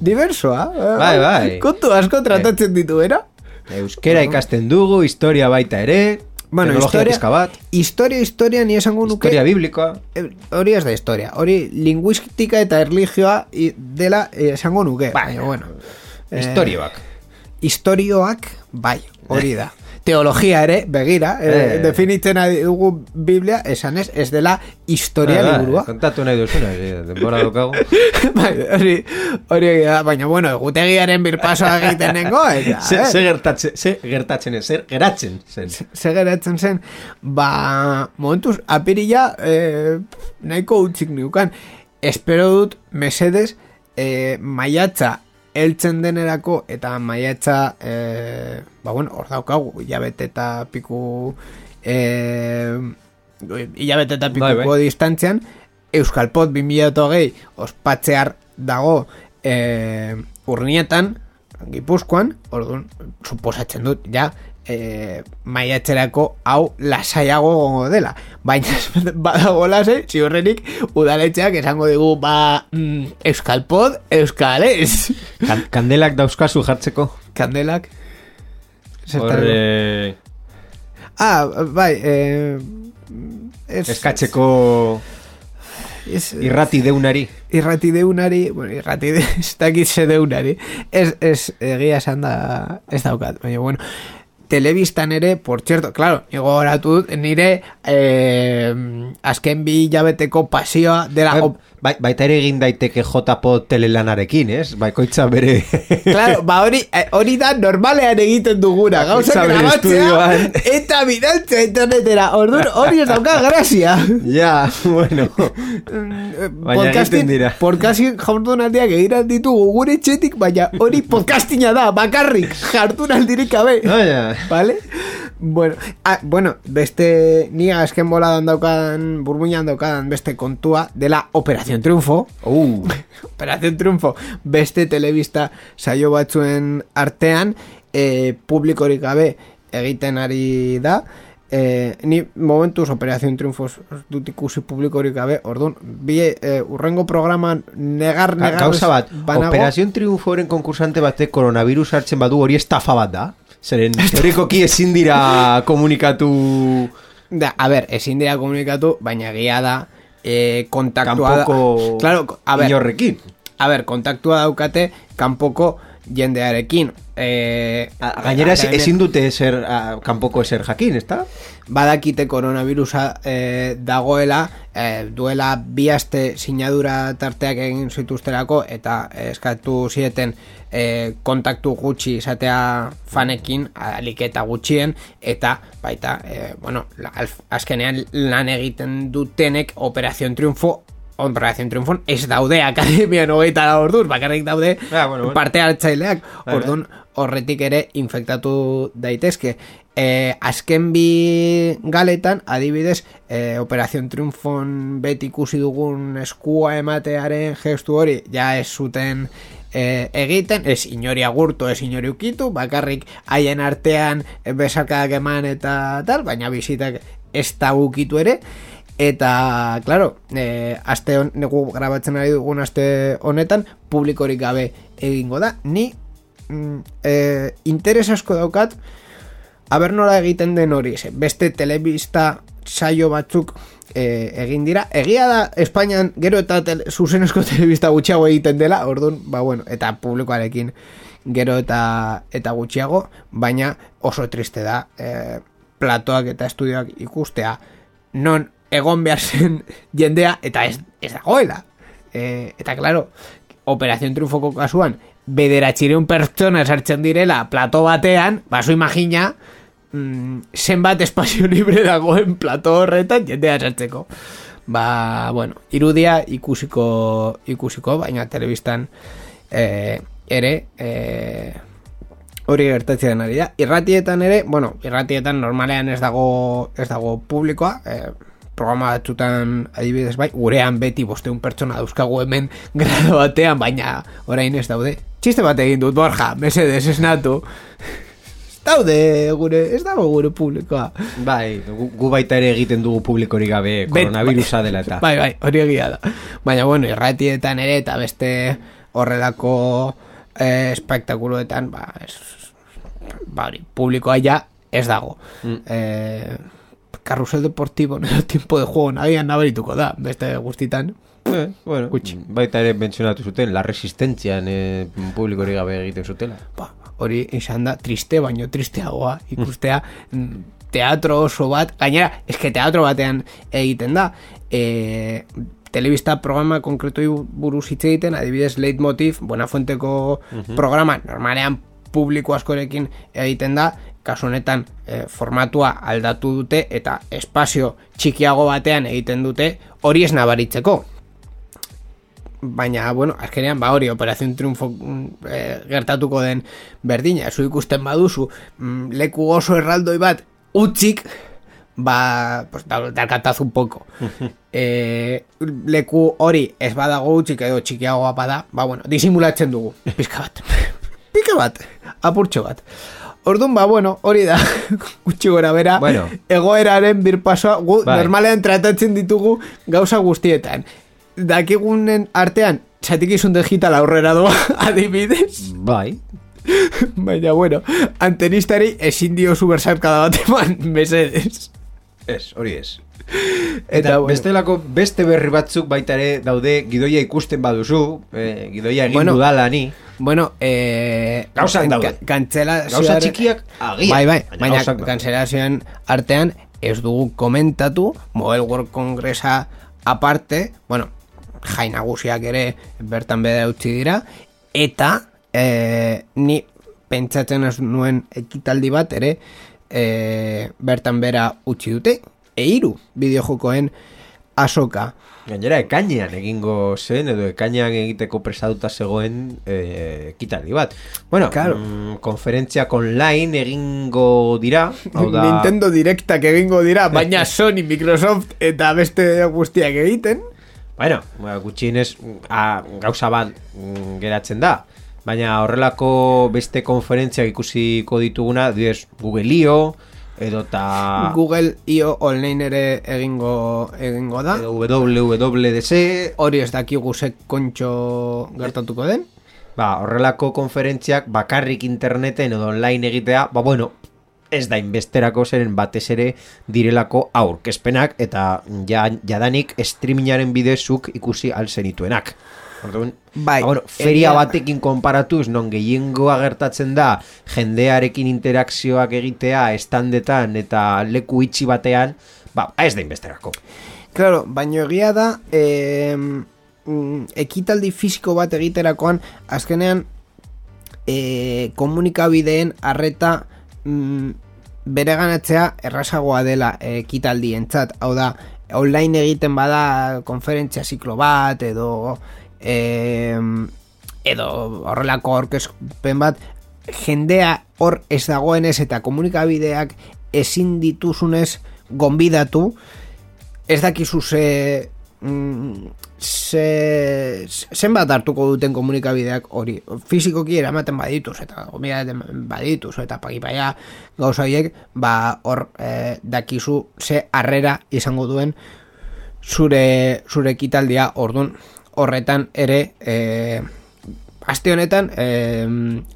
Diversoa, eh? Bai, bai. Kontu asko tratatzen dituera. Euskera ikasten dugu, historia baita ere, Bueno, historia, bat, historia, historia, ni esango nuke... historia biblikoa. Eh, hori ez da historia, hori linguistika eta erlijioa i- dela eh, esango nuke. Baina, bueno. eh, Historioak. Historioak, bai, hori da. Teologia ere, begira, eh, Eh. definitzen dugu Biblia, esanez, ez dela historia bai, liburua. Kontatu nahi duzuna, eh, denbora daukagu. bai, hori, hori baina, bueno, egutegiaren birpasoa egiten nengo, eta, Ze, eh, ze gertatzen, ze gertatzen, ez, zer geratzen zen. ze geratzen zen, ba, momentuz, apirila eh, nahiko utzik niukan. Espero dut, mesedez, eh, maiatza heltzen denerako eta maiatza, eh, ba, bueno, hor daukagu, hilabete eta piku, eh, hilabete eta Bai, pikuko distantzian, Euskalpot 2008 ospatzear dago eh, urnietan, Gipuzkoan, orduan, suposatzen dut, ja, e, maiatzerako hau lasaiago gongo dela. Baina badago lasai, ziurrenik udaletxeak esango digu, ba, mm, Euskalpod, Euskales. Kan kandelak dauzkazu jartzeko. Kandelak. Hor, Zertarako? eh, Ah, bai, eh, ez, eskatzeko ez, irrati deunari. irrati deunari, bueno, irrati de, ez deunari, ez, ez, egia esan da, ez daukat, baina, bueno, telebistan ere, por cierto, claro, dut, nire eh, azken bi hilabeteko pasioa dela Eh, Bai, baita ere egin daiteke JPO telelanarekin, ez? Baikoitza bere... Claro, ba hori, eh, hori da normalean egiten duguna, gauza grabatzea eta bidaltzea internetera. Orduan, hori ez dauka grazia. ja, bueno. Baina egiten dira. Podcastin jardunaldiak egiran ditugu gure txetik, baina hori podcastina da, bakarrik, jardunaldirik gabe. Baina... Vale? Bueno, ah, bueno, beste ni azken boladan daukan, burbuinan daukan beste kontua dela Operación Triunfo. Uh, Operación Triunfo beste telebista saio batzuen artean e, publikorik gabe egiten ari da e, ni momentuz Operación Triunfo dut ikusi publikorik gabe orduan, bi e, urrengo programan negar Ga- negar Gauza bat, banago. Operación Triunforen konkursante batek koronavirus hartzen badu hori estafa bat da. Zeren, teorikoki ezin dira komunikatu Da, a ber, ezin dira komunikatu, baina egia da e, kontaktua da- kanpoko Claro, a ber, inorrekin. a ber, kontaktua daukate kanpoko jendearekin. E, A- Gainera ez- eta hemen ezin dute ser, a, kanpoko eser jakin, ezta? badakite koronavirusa e, dagoela, e, duela bi aste sinadura tarteak egin zituzterako eta eskatu zieten e, kontaktu gutxi izatea fanekin, alik eta gutxien, eta baita, e, bueno, azkenean lan egiten dutenek Operación Triunfo Operación Triunfon ez daude akademian hogeita da orduz, bakarrik daude Ah, bueno, bueno. parte hartzaileak, Bai, ordun horretik ere infektatu daitezke. E, azken bi galetan, adibidez, e, Operación Triunfon beti ikusi dugun eskua ematearen gestu hori, ja ez zuten e, egiten, ez inori agurtu, ez inori ukitu, bakarrik haien artean besarkadak eman eta tal, baina bizitak ez da ukitu ere, Eta, claro, e, aste hon, negu grabatzen ari dugun aste honetan, publikorik gabe egingo da. Ni mm, e, interes asko daukat, aber nola egiten den hori, ze, beste telebista saio batzuk e, egin dira. Egia da, Espainian gero eta tele, zuzenezko telebista gutxiago egiten dela, orduan, ba bueno, eta publikoarekin gero eta eta gutxiago, baina oso triste da e, platoak eta estudioak ikustea non egon behar zen jendea eta ez, ez dagoela. E, eta claro, Operación Triunfoko kasuan, bederatxireun pertsona sartzen direla plato batean, baso imagina, mm, zenbat espazio libre dagoen plato horretan jendea sartzeko. Ba, bueno, irudia ikusiko, ikusiko, baina telebistan eh, ere, eh, hori gertatzen ari da. Irratietan ere, bueno, irratietan normalean ez dago ez dago publikoa, eh, programa batzutan adibidez bai, gurean beti bosteun pertsona dauzkagu hemen grado batean, baina orain ez daude. Txiste bat egin dut, Borja, mesedez esnatu. Daude gure, ez dago gure publikoa. Bai, gu, gu baita ere egiten dugu publikorik gabe koronavirusa dela eta. Bai, bai, hori egia da. Baina, bueno, irratietan ere eta beste horrelako eh, espektakuloetan, ba, ez, ba, hori, publikoa ja ez dago. Mm. Eh, Carrusel deportibo, no tiempo de juego, nagian nabarituko da, beste guztitan. Eh, bueno, Gutxi. baita ere mentzionatu zuten, la resistentzian eh, publikorik gabe egiten zutela. Ba, hori izan da triste, baino tristeagoa ikustea mm, teatro oso bat, gainera, eske teatro batean egiten da, e, telebista programa konkretu buruz hitz egiten, adibidez Leitmotiv, Buenafuenteko programa, normalean publiko askorekin egiten da, kasu honetan e, formatua aldatu dute eta espazio txikiago batean egiten dute, hori ez nabaritzeko, baina, bueno, azkenean, ba hori, Operación Triunfo eh, gertatuko den berdina, zu ikusten baduzu, mm, leku oso erraldoi bat, utzik, ba, pues, da, darkataz un poco. e, leku hori ez badago utzik edo txikiagoa bada, ba, bueno, disimulatzen dugu, pizka bat. Pika bat, apurtxo bat. Orduan, ba, bueno, hori da, gutxi gora bera, Bueno. egoeraren birpasoa, gu, Bai. normalean tratatzen ditugu gauza guztietan. Dakigunen artean, txatikizun digital aurrera doa, adibidez. Bai. Baina, bueno, antenistari ezin dio supersarkada bat eman, mesedez. Ez, hori ez. Eta, Eta bueno, bestelako beste berri batzuk baita ere daude gidoia ikusten baduzu, eh, gidoia egin Bueno, dudala ni. Bueno, eh, Gauzak daude. ka- Kantzelazioaren- Gauza txikiak agian. Bai, bai, baina baina artean ez dugu komentatu Mobile World Congressa aparte, bueno, jai nagusiak ere bertan beda utzi dira eta e, ni pentsatzen ez nuen ekitaldi bat ere e, bertan bera utzi dute eiru bideojokoen asoka Gainera, ekainean egingo zen, edo ekainean egiteko presaduta zegoen e, ekitaldi bat. Bueno, Claro. mm, konferentziak online egingo dira, hau da... Nintendo Directak egingo dira, baina Sony, Microsoft eta beste guztiak egiten. Bueno, ba, gutxienez a, gauza bat mm, geratzen da. Baina horrelako beste konferentziak ikusiko dituguna, didez, Google-io, edo ta... Google IO online ere egingo egingo da. edo WWDC, Hori ez dakigu ze kontxo gertatuko den. ba, horrelako konferentziak bakarrik interneten edo online egitea, ba bueno, ez da inbesterako zeren batez ere direlako aurkezpenak eta ja, jadanik streamingaren bidezuk ikusi alzenituenak. Orduan, Bai, ba, bueno, feria batekin konparatuz, non gehiengoa gertatzen da, jendearekin interakzioak egitea, estandetan eta leku itxi batean, ba, ez da inbesterako. Claro, baino egia da eh, ekitaldi fisiko bat egiterakoan azkenean eh, komunikabideen arreta mm, bereganatzea errazagoa dela ekitaldientzat. Hau da, online egiten bada konferentzia ziklo bat edo eh, edo horrelako aurkezpen bat jendea hor ez dagoenez eta komunikabideak ezin dituzunez gonbidatu. Ez dakizu ze mm, ze zenbat hartuko duten komunikabideak hori? Fizikoki eramaten badituz eta gomidaten badituz eta pakipaia gauza horiek ba hor eh, dakizu ze harrera izango duen zure zure ekitaldia. Ordun horretan ere eh, aste honetan eh,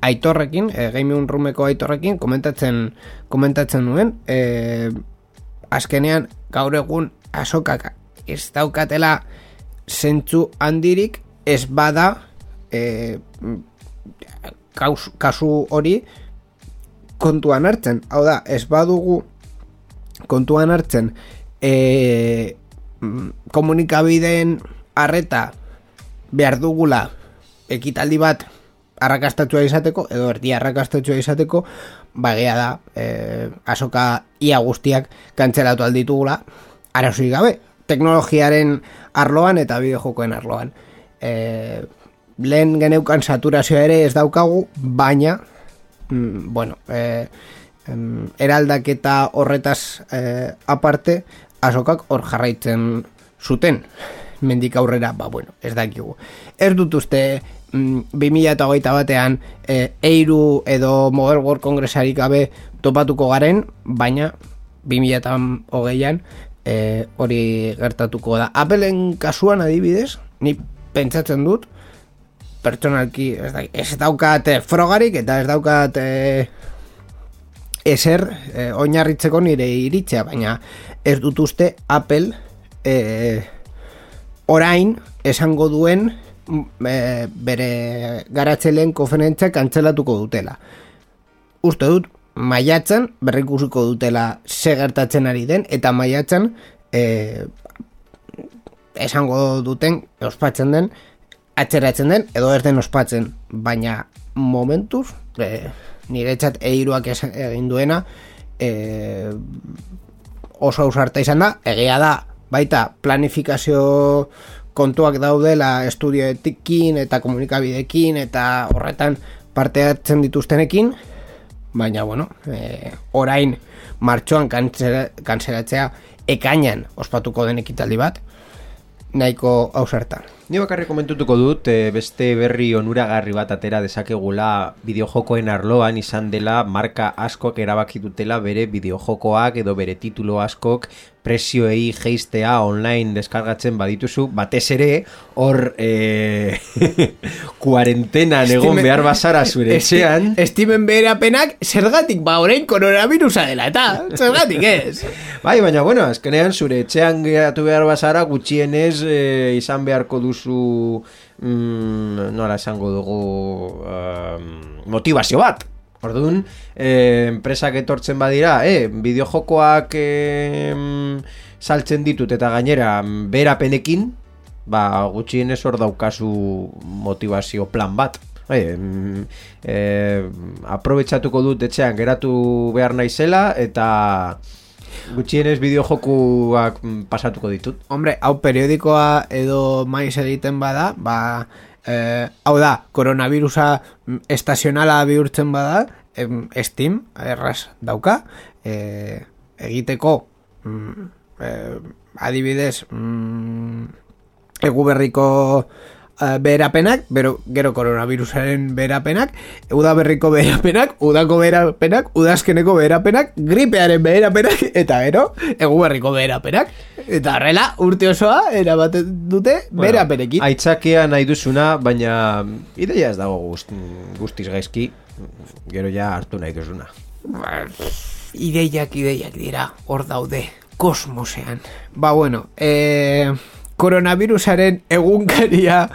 aitorrekin eh, Game Roomeko aitorrekin komentatzen komentatzen nuen eh, azkenean gaur egun asokak ez daukatela zentzu handirik ez bada e, kaus, kasu hori kontuan hartzen. Hau da, ez badugu kontuan hartzen e, komunikabideen arreta behar dugula ekitaldi bat arrakastatua izateko edo erdi arrakastatua izateko bagea da e, asoka ia guztiak kantzelatu alditugula arazoik gabe teknologiaren arloan eta bideojokoen arloan. E, lehen geneukan saturazioa ere ez daukagu baina mm, bueno e, em, eraldaketa horretaz e, aparte asokak hor jarraitzen zuten mendik aurrera, ba bueno, ez dakigu. Ez dut uste mm, 2008 batean e, eiru edo Mobile World Congressarik gabe topatuko garen, baina 2008an e, hori gertatuko da. Appleen kasuan adibidez, ni pentsatzen dut, pertsonalki ez, da, ez daukat eh, frogarik eta ez daukat e, ezer e, oinarritzeko nire iritzea, baina ez dut uste Apple e, orain esango duen mm, e, bere garatzeleen konferentzia kantzelatuko dutela. Uste dut, maiatzen berrikusiko dutela ze gertatzen ari den, eta maiatzen e, esango duten, ospatzen den, atzeratzen den, edo ez den ospatzen, baina momentuz, e, niretzat eiruak egin duena, e, oso ausarta izan da, egia da, baita planifikazio kontuak daudela estudioetekin eta komunikabidekin eta horretan parte hartzen dituztenekin, baina bueno, e, orain martxoan kantzeratzea ekainan ospatuko den ekitaldi bat, nahiko ausartan. Ni bakarrik komentutuko dut e, beste berri onuragarri bat atera dezakegula bideojokoen arloan izan dela marka askok erabaki dutela bere bideojokoak edo bere titulo askok prezioei geistea online deskargatzen badituzu, batez ere hor e, kuarentenan egon Estime- behar bazara zure etxean Estimen beherapenak zergatik ba orain koronavirusa dela eta zergatik ez. Bai, baina bueno, azkenean zure etxean geratu behar bazara gutxienez e, izan beharko duzu mm, nola esango dugu um, motivazio bat. Orduan, e, enpresak etortzen badira, e, bideojokoak e, mm, saltzen ditut eta gainera berapenekin, ba, gutxienez hor daukazu motivazio plan bat. Bai, mm, e, aprobetsatuko dut etxean geratu behar naizela eta gutxienez bideojokuak mm, pasatuko ditut. Hombre, hau periodikoa edo maiz egiten bada, ba, eh, hau da, koronavirusa mm, estazionala bihurtzen bada, em, Steam, erraz dauka, eh, egiteko mm, eh, adibidez mm, egu berriko uh, beherapenak, bero, gero koronavirusaren beherapenak, uda berriko beherapenak, udako beherapenak, udazkeneko beherapenak, gripearen beherapenak, eta gero, egu berriko beherapenak. Eta horrela, urte osoa, erabaten dute, beherapenekin. Aitzakea nahi duzuna, baina ideia ez dago gust, guztiz gaizki, gero ja hartu nahi duzuna. ideiak, ideiak dira, hor daude, kosmosean. Ba, bueno, eh, koronavirusaren egunkaria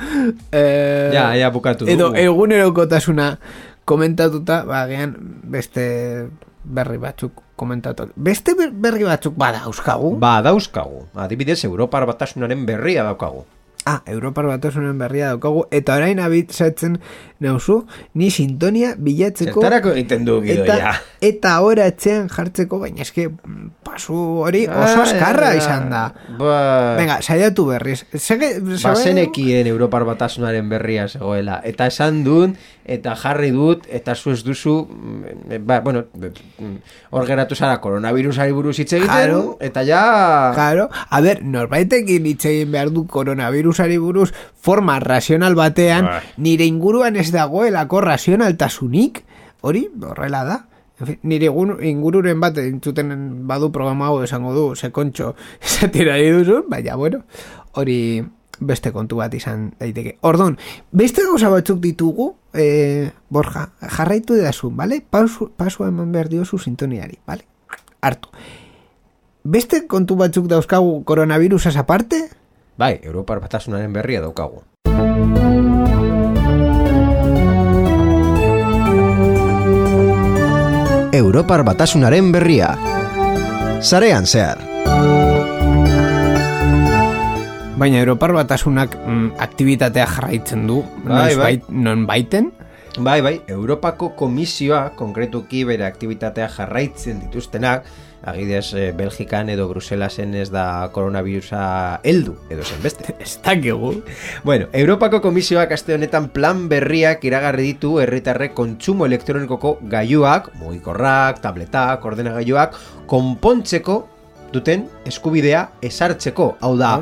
eh, Ja, ja, bukatu edo dugu. egunerokotasuna komentatuta, ba, agian beste berri batzuk komentatu. Beste ber- berri batzuk bada euskagu. Ba, dauzkagu. Adibidez, Europar batasunaren berria daukagu. Ah, Europar batasunen berria daukagu, eta orain abitzatzen nauzu, ni sintonia bilatzeko... Zertarako egiten du gidoia. eta, eta ora etxean jartzeko, baina eske mm, pasu hori oso askarra izan da. Ba, Venga, saiatu berriz. Sege, bazenekien Europar batasunaren berria zegoela. Eta esan dut, eta jarri dut, eta zu ez duzu, mm, ba, bueno, hor geratu zara koronavirusari buruz hitz egiten, Claro. eta ja... Claro, a ver, norbaitekin hitz egin behar du koronavirusari buruz forma razional batean, Bai. nire inguruan ez dagoelako razionaltasunik, hori horrela da. En fin, nire ingururen bat entzuten badu programa hau esango du, sekontxo esatira duzu, baina bueno, hori beste kontu bat izan daiteke. Ordon, beste gauza batzuk ditugu, eh, Borja, jarraitu edazu, bale? Pasu, pasua eman behar diozu sintoniari, bale? Hartu. Beste kontu batzuk dauzkagu koronavirusaz aparte? Bai, Europar batasunaren berria daukagu. Europar batasunaren berria. Zarean zehar. Baina Europar batasunak mm, aktivitatea jarraitzen du, Bai, bai. bait- non baiten? Bai, bai, Europako komisioa, konkretuki bere aktibitatea jarraitzen dituztenak, agidez eh, Belgikan edo Bruselasen ez da koronavirusa heldu, edo zen beste. Ez dakigu. Bueno, Europako komisioak aste honetan plan berriak iragarri ditu herritarrek kontsumo elektronikoko gailuak, mugikorrak, tabletak, ordenagailuak, konpontzeko duten eskubidea esartzeko. Hau da,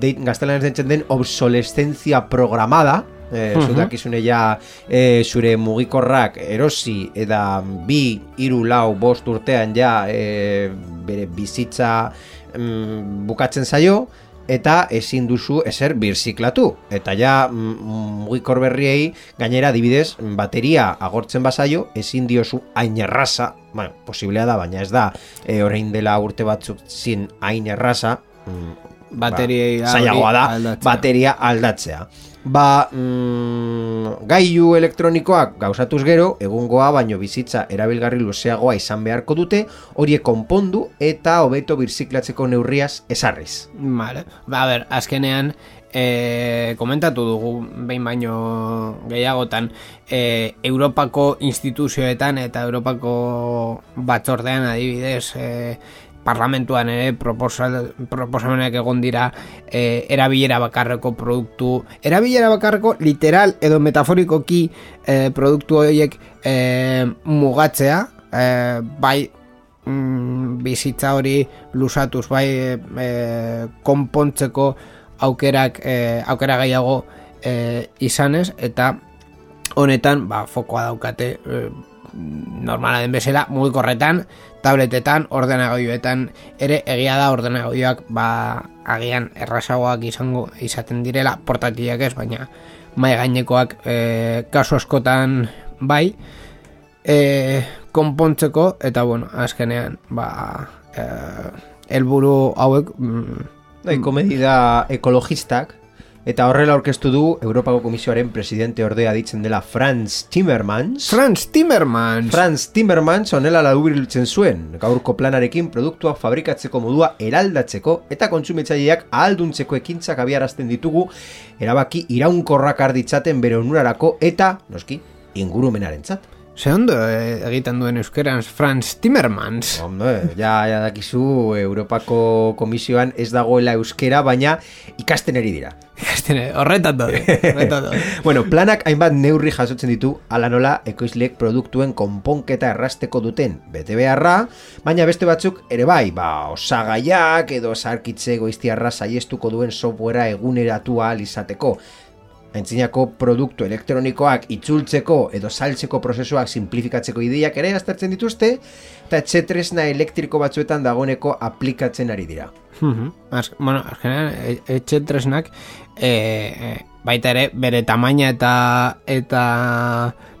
deit, gaztelanez deitzen den obsolescentzia programada, eh, Mhm. zu dakizune ja eh, zure mugikorrak erosi eta bi, hiru, lau, bost urtean ja eh, bere bizitza mm, bukatzen zaio, eta ezin duzu ezer birziklatu. Eta ja mm, mugikor berriei gainera adibidez bateria agortzen bazaio ezin diozu hain erraza, bueno, posiblea da, baina ez da e, orain dela urte batzuk zin hain erraza, mm, Ba, zailagoa da aldatzea. bateria aldatzea. Ba, mm, gailu elektronikoak gauzatuz gero, egungoa baino bizitza erabilgarri luzeagoa izan beharko dute, horiek konpondu eta hobeto birziklatzeko neurriaz esarriz. Vale. Ba, a ber, azkenean, e, komentatu dugu behin baino gehiagotan e, Europako instituzioetan eta Europako batzordean adibidez e, parlamentuan ere proposal, proposamenak egon dira e, erabilera bakarreko produktu erabilera bakarreko literal edo metaforikoki e, produktu horiek e, mugatzea e, bai mm, bizitza hori lusatuz bai e, konpontzeko aukerak e, aukera gehiago e, izanez eta honetan ba, fokoa daukate e, normala den bezala mugikorretan, tabletetan, ordenagailuetan ere egia da ordenagailuak ba agian errazagoak izango izaten direla portatilak ez, baina mai gainekoak e, kasu askotan bai. E, konpontzeko eta bueno, azkenean ba e, helburu hauek mm, Nahiko medida ekologistak Eta horrela aurkeztu du Europako Komisioaren presidente ordea ditzen dela Franz Timmermans. Franz Timmermans! Franz Timmermans onela ladubiriltzen zuen, gaurko planarekin produktua fabrikatzeko modua eraldatzeko eta kontsumitzaileak ahalduntzeko ekintzak abiarazten ditugu erabaki iraunkorrak arditzaten bere onurarako eta, noski, ingurumenaren zat. Ze ondo eh, egiten duen euskeran Franz Timmermans. Hombre, ja, ja dakizu Europako Komisioan ez dagoela euskera, baina ikasten eri dira. Ikasten dode. horretan dode. bueno, planak hainbat neurri jasotzen ditu ala nola ekoizleek produktuen konponketa errasteko duten bete beharra, baina beste batzuk ere bai, ba, osagaiak edo zarkitze goiztiarra saiestuko duen softwarea eguneratua izateko Aintzinako produktu elektronikoak itzultzeko edo saltzeko prozesuak simplifikatzeko ideiak ere aztertzen dituzte, eta etxetresna elektriko batzuetan dagoeneko aplikatzen ari dira. Az, bueno, azkenean, e- etxetresnak e, e, baita ere bere tamaina eta eta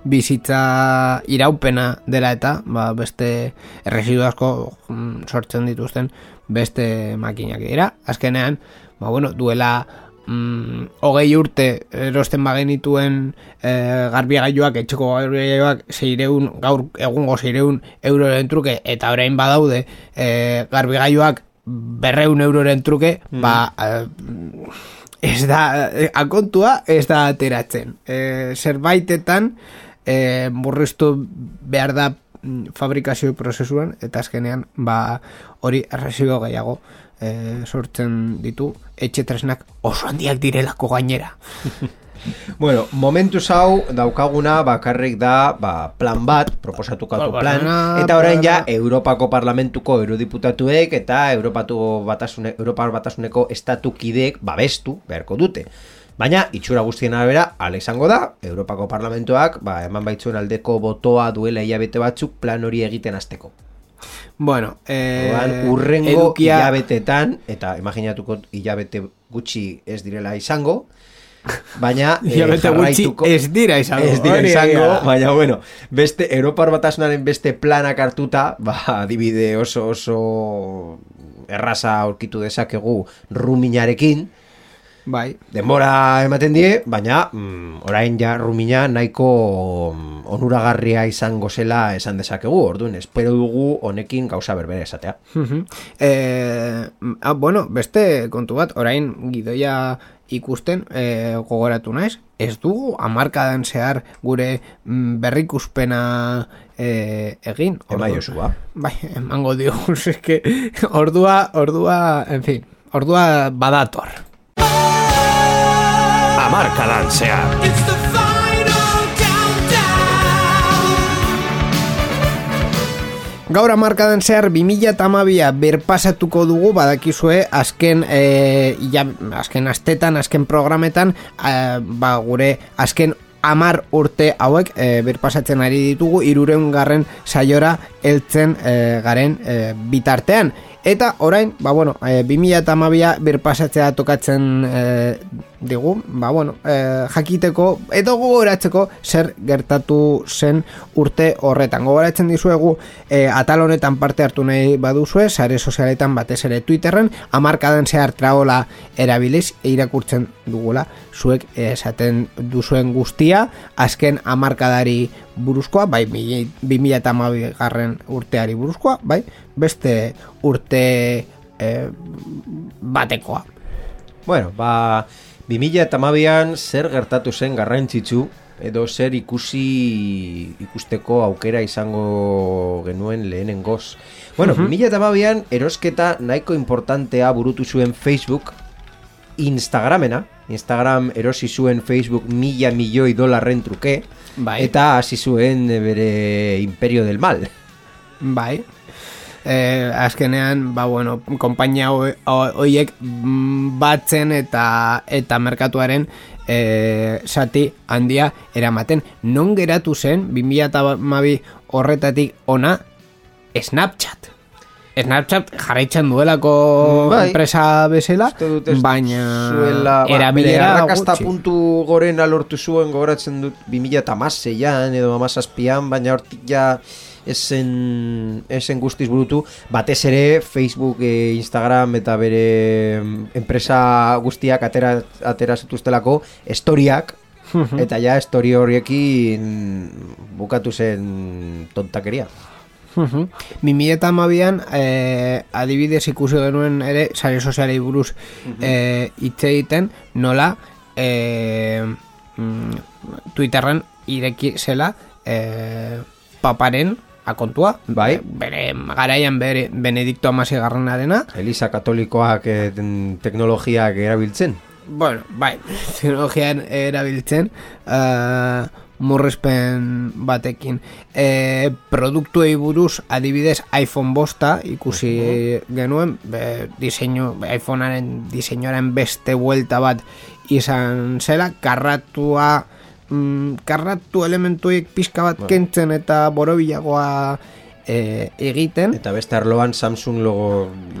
bizitza iraupena dela eta ba, beste erresidu asko mm, sortzen dituzten beste makinak dira. Azkenean, ba, bueno, duela mm, hogei urte erosten bagenituen e, garbigailuak, etxeko garbigailuak zeireun, gaur egungo zeireun euroren truke, eta orain badaude e, garbigailuak berreun euroren truke, mm. ba... E, ez da, akontua ez da ateratzen. E, zerbaitetan e, murriztu behar da mm, fabrikazio prozesuan, eta azkenean ba, hori errezio gehiago e, sortzen ditu etxe tresnak oso handiak direlako gainera. bueno, momentu hau daukaguna bakarrik da ba, plan bat, proposatukatu ba, plan, eta orain ja Europako Parlamentuko eurodiputatuek eta Europatu batasune, Europar Batasuneko estatukidek babestu beharko dute. Baina, itxura guztien arabera, ala izango da, Europako Parlamentuak ba, eman baitzuen aldeko botoa duela hilabete batzuk plan hori egiten hasteko. Bueno, eh, Oan, urrengo edukia... hilabetetan, eta imaginatuko hilabete gutxi ez direla izango, baina eh, hilabete gutxi ez dira izango. Ez dira izango, baina bueno, beste, Europar batasunaren beste planak hartuta, ba, adibide oso oso erraza aurkitu dezakegu ruminarekin, Bai. Denbora ematen die, baina mm, orain ja rumina nahiko mm, onuragarria izango zela esan dezakegu, orduan, espero dugu honekin gauza berbere esatea. eh, ah, bueno, beste kontu bat, orain gidoia ikusten eh, gogoratu naiz, ez dugu amarkadan zehar gure mm, berrikuspena eh, egin. Ema Josua. Bai, emango dio, ordua, ordua, en fin, ordua badator amarkadan zehar. Gaur amarkadan zehar 2000 eta amabia berpasatuko dugu badakizue azken e, ja, azken astetan, azken programetan e, ba, gure azken amar urte hauek e, berpasatzen ari ditugu irureun garren saiora eltzen e, garen e, bitartean Eta orain, ba bueno, e, 2000 eta amabia berpasatzea tokatzen e, digu, ba bueno, e, jakiteko edo gogoratzeko zer gertatu zen urte horretan. Gogoratzen dizuegu e, atal honetan parte hartu nahi baduzue, sare sozialetan batez ere Twitterren, amarkadan zehar traola erabiliz, irakurtzen dugula, zuek esaten duzuen guztia, azken amarkadari buruzkoa, bai 2000 eta garren urteari buruzkoa, bai beste urte e, batekoa. Bueno, ba, 2000 eta mabian zer gertatu zen garrantzitsu edo zer ikusi ikusteko aukera izango genuen lehenen goz. Bueno, uh -huh. 2000 eta mabian erosketa nahiko importantea burutu zuen Facebook Instagramena, Instagram erosi zuen Facebook mila milioi dolarren truke, bai. eta hasi zuen bere imperio del mal. Bai, eh, azkenean, ba, bueno, kompainia horiek mm, batzen eta eta merkatuaren eh, sati handia eramaten. Non geratu zen, 2008 horretatik ona, Snapchat. Snapchat jarraitzen duelako bai, enpresa bezala, baina zuela, ba, erabilera gutxi. puntu goren alortu zuen gogoratzen dut 2008an edo amazazpian, baina hortik ja esen, esen guztiz burutu, batez ere Facebook, e, Instagram eta bere mm, enpresa guztiak atera, atera zituztelako estoriak, eta ja estori horiekin bukatu zen tontakeria. Mimi eta amabian eh, adibidez ikusi genuen ere sare sozialei buruz eh, hitz egiten nola eh, mm, Twitterren ireki zela eh, paparen akontua. Bai. Eh, bere garaian bere Benedikto Amasi dena. Elisa katolikoak e, teknologiak erabiltzen. bueno, bai, teknologian erabiltzen. Uh, murrizpen batekin. E, produktuei buruz adibidez iPhone bosta ikusi genuen. Be, diseinu, iPhonearen diseinuaren beste vuelta bat izan zela. Karratua mm, karratu elementuek pixka bat kentzen eta borobilagoa e, egiten. Eta beste arloan Samsung logo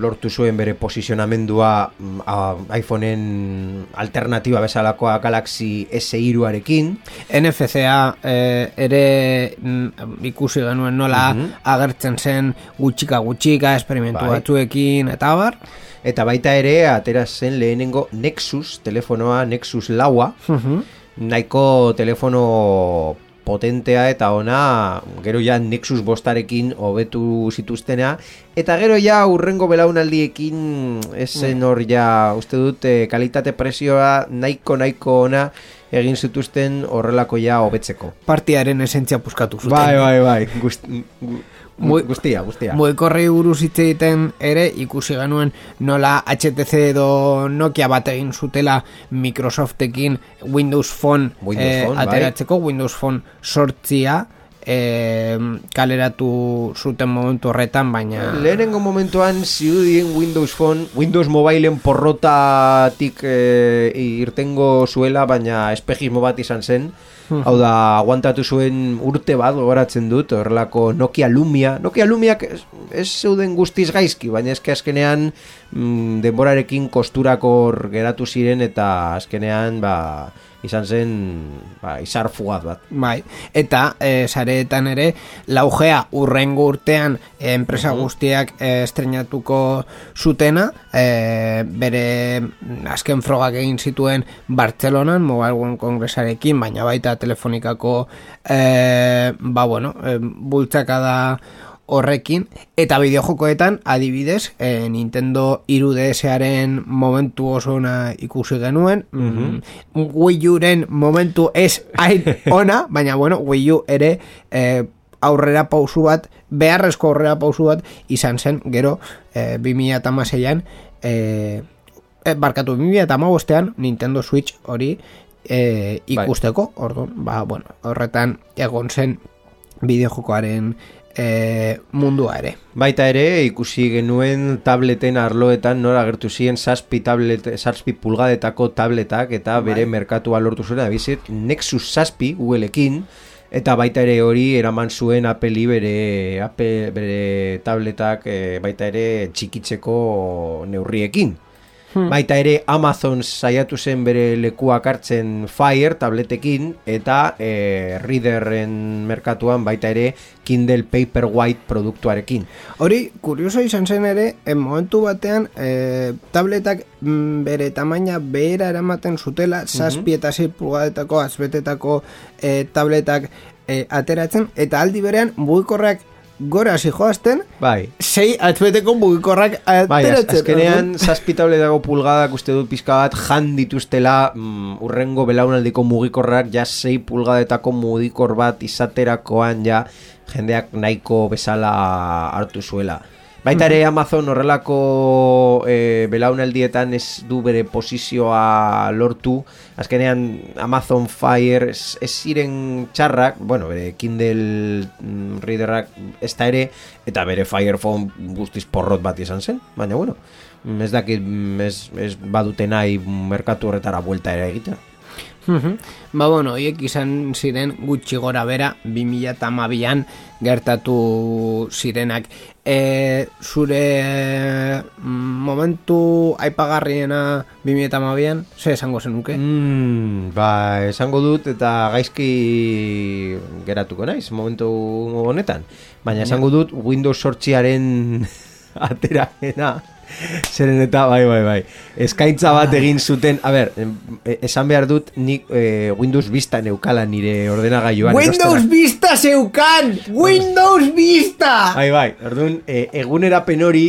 lortu zuen bere posizionamendua mm, a, iPhoneen alternatiba bezalakoa Galaxy S3arekin. NFC-a eh, ere mm, ikusi genuen nola agertzen zen gutxika gutxika esperimentu Bai. batzuekin eta bar Eta baita ere, atera zen lehenengo Nexus, telefonoa Nexus laua, nahiko telefono potentea eta ona gero ja Nexus bostarekin hobetu zituztena. Eta gero ja urrengo belaunaldiekin esen hor ja uste dut eh, kalitate presioa nahiko nahiko ona egin zituzten horrelako ja hobetzeko. Partiaren esentzia puskatu zuten. bai bai bai. Gust, gu- Mu- guztia guztia Mugikorrei buruz hitz egiten ere ikusi genuen nola HTC edo Nokia bat egin zutela Microsoftekin Windows Phone, Windows eh, Phone, bai. ateratzeko Windows Phone sortzia eh, kaleratu zuten momentu horretan baina Lehenengo momentuan ziudien Windows Phone, Windows Mobileen porrotatik e, irtengo zuela, baina espejismo bat izan zen. Hau da, aguantatu zuen urte bat, gogoratzen dut, horrelako Nokia Lumia. Nokia Lumiak ez, ez zeuden guztiz gaizki, baina eske azkenean mm, denborarekin kosturakor geratu ziren eta azkenean ba, izan zen ba, izar fugat bat. Bai, eta e, sareetan ere laugea urrengo urtean eh, enpresa guztiak e, estrenatuko zutena e, bere mm, azken frogak egin zituen Bartzelonan Mobile World Kongresarekin, baina baita telefonikako e, ba bueno, e, bultzakada horrekin. Eta bideojokoetan adibidez e, Nintendo 3DSaren momentu oso ona ikusi genuen. Mm Wii Uren momentu ez hain ona baina bueno Wii U ere e, aurrera pausu bat beharrezko aurrera pausu bat izan zen. Gero e, 2006an e, e, barkatu 2008an Nintendo Switch hori e, ikusteko. Orduan ba, bueno, horretan egon zen bideojokoaren e, mundua ere Baita ere, ikusi genuen tableten arloetan nora agertu ziren zazpi, tablet, zazpi pulgadetako tabletak eta bere merkatua lortu zuen, bizit, Nexus zazpi Googleekin, eta baita ere hori eraman zuen Apple'i bere, Apple, bere tabletak eh, baita ere txikitzeko neurriekin. Baita ere Amazon saiatu zen bere lekuak hartzen Fire tabletekin eta e, Readerren merkatuan baita ere Kindle Paperwhite produktuarekin. Hori, kurioso izan zen ere, en momentu batean, e, tabletak mm, bere tamaina behera eramaten zutela, zazpi eta zei pulgadetako, azbetetako e, tabletak e, ateratzen, eta aldi berean mugikorrak gora zijoazten, Bai. sei atzbeteko mugikorrak Bai, ateratzen. azkenean zazpi tabletako pulgadak uste dut pizka bat jan dituztela mm, urrengo belaunaldiko mugikorrak ja 6 pulgadetako mugikor bat izaterakoan ja jendeak nahiko bezala hartu zuela. Baita ere Amazon horrelako e, belaunaldietan ez du bere posizioa lortu. Azkenean Amazon Fire ez, ez ziren txarrak, bueno, bere Kindle mm, Readerrak ez da ere, eta bere Fire Phone guztiz porrot bat izan zen, baina bueno, ez dakit mm, ez, ez badute nahi merkatu horretara buelta ere egitea. Mhm. Ba, bueno, oiek izan ziren gutxi gora bera 2008an gertatu zirenak. E, zure mm, momentu aipagarriena 2008an, ze esango zenuke? Mm, ba, esango dut eta gaizki geratuko naiz momentu honetan. Baina esango dut Windows sortziaren aterapena Zeren eta, bai, bai, bai. Eskaintza bat egin zuten, a ber, e- esan behar dut, nik eh, Windows Vista neukala nire ordenagailuan. Windows erostera. Vista zeukan! Windows Vista! Bai, bai, orduan, e, egunerapen hori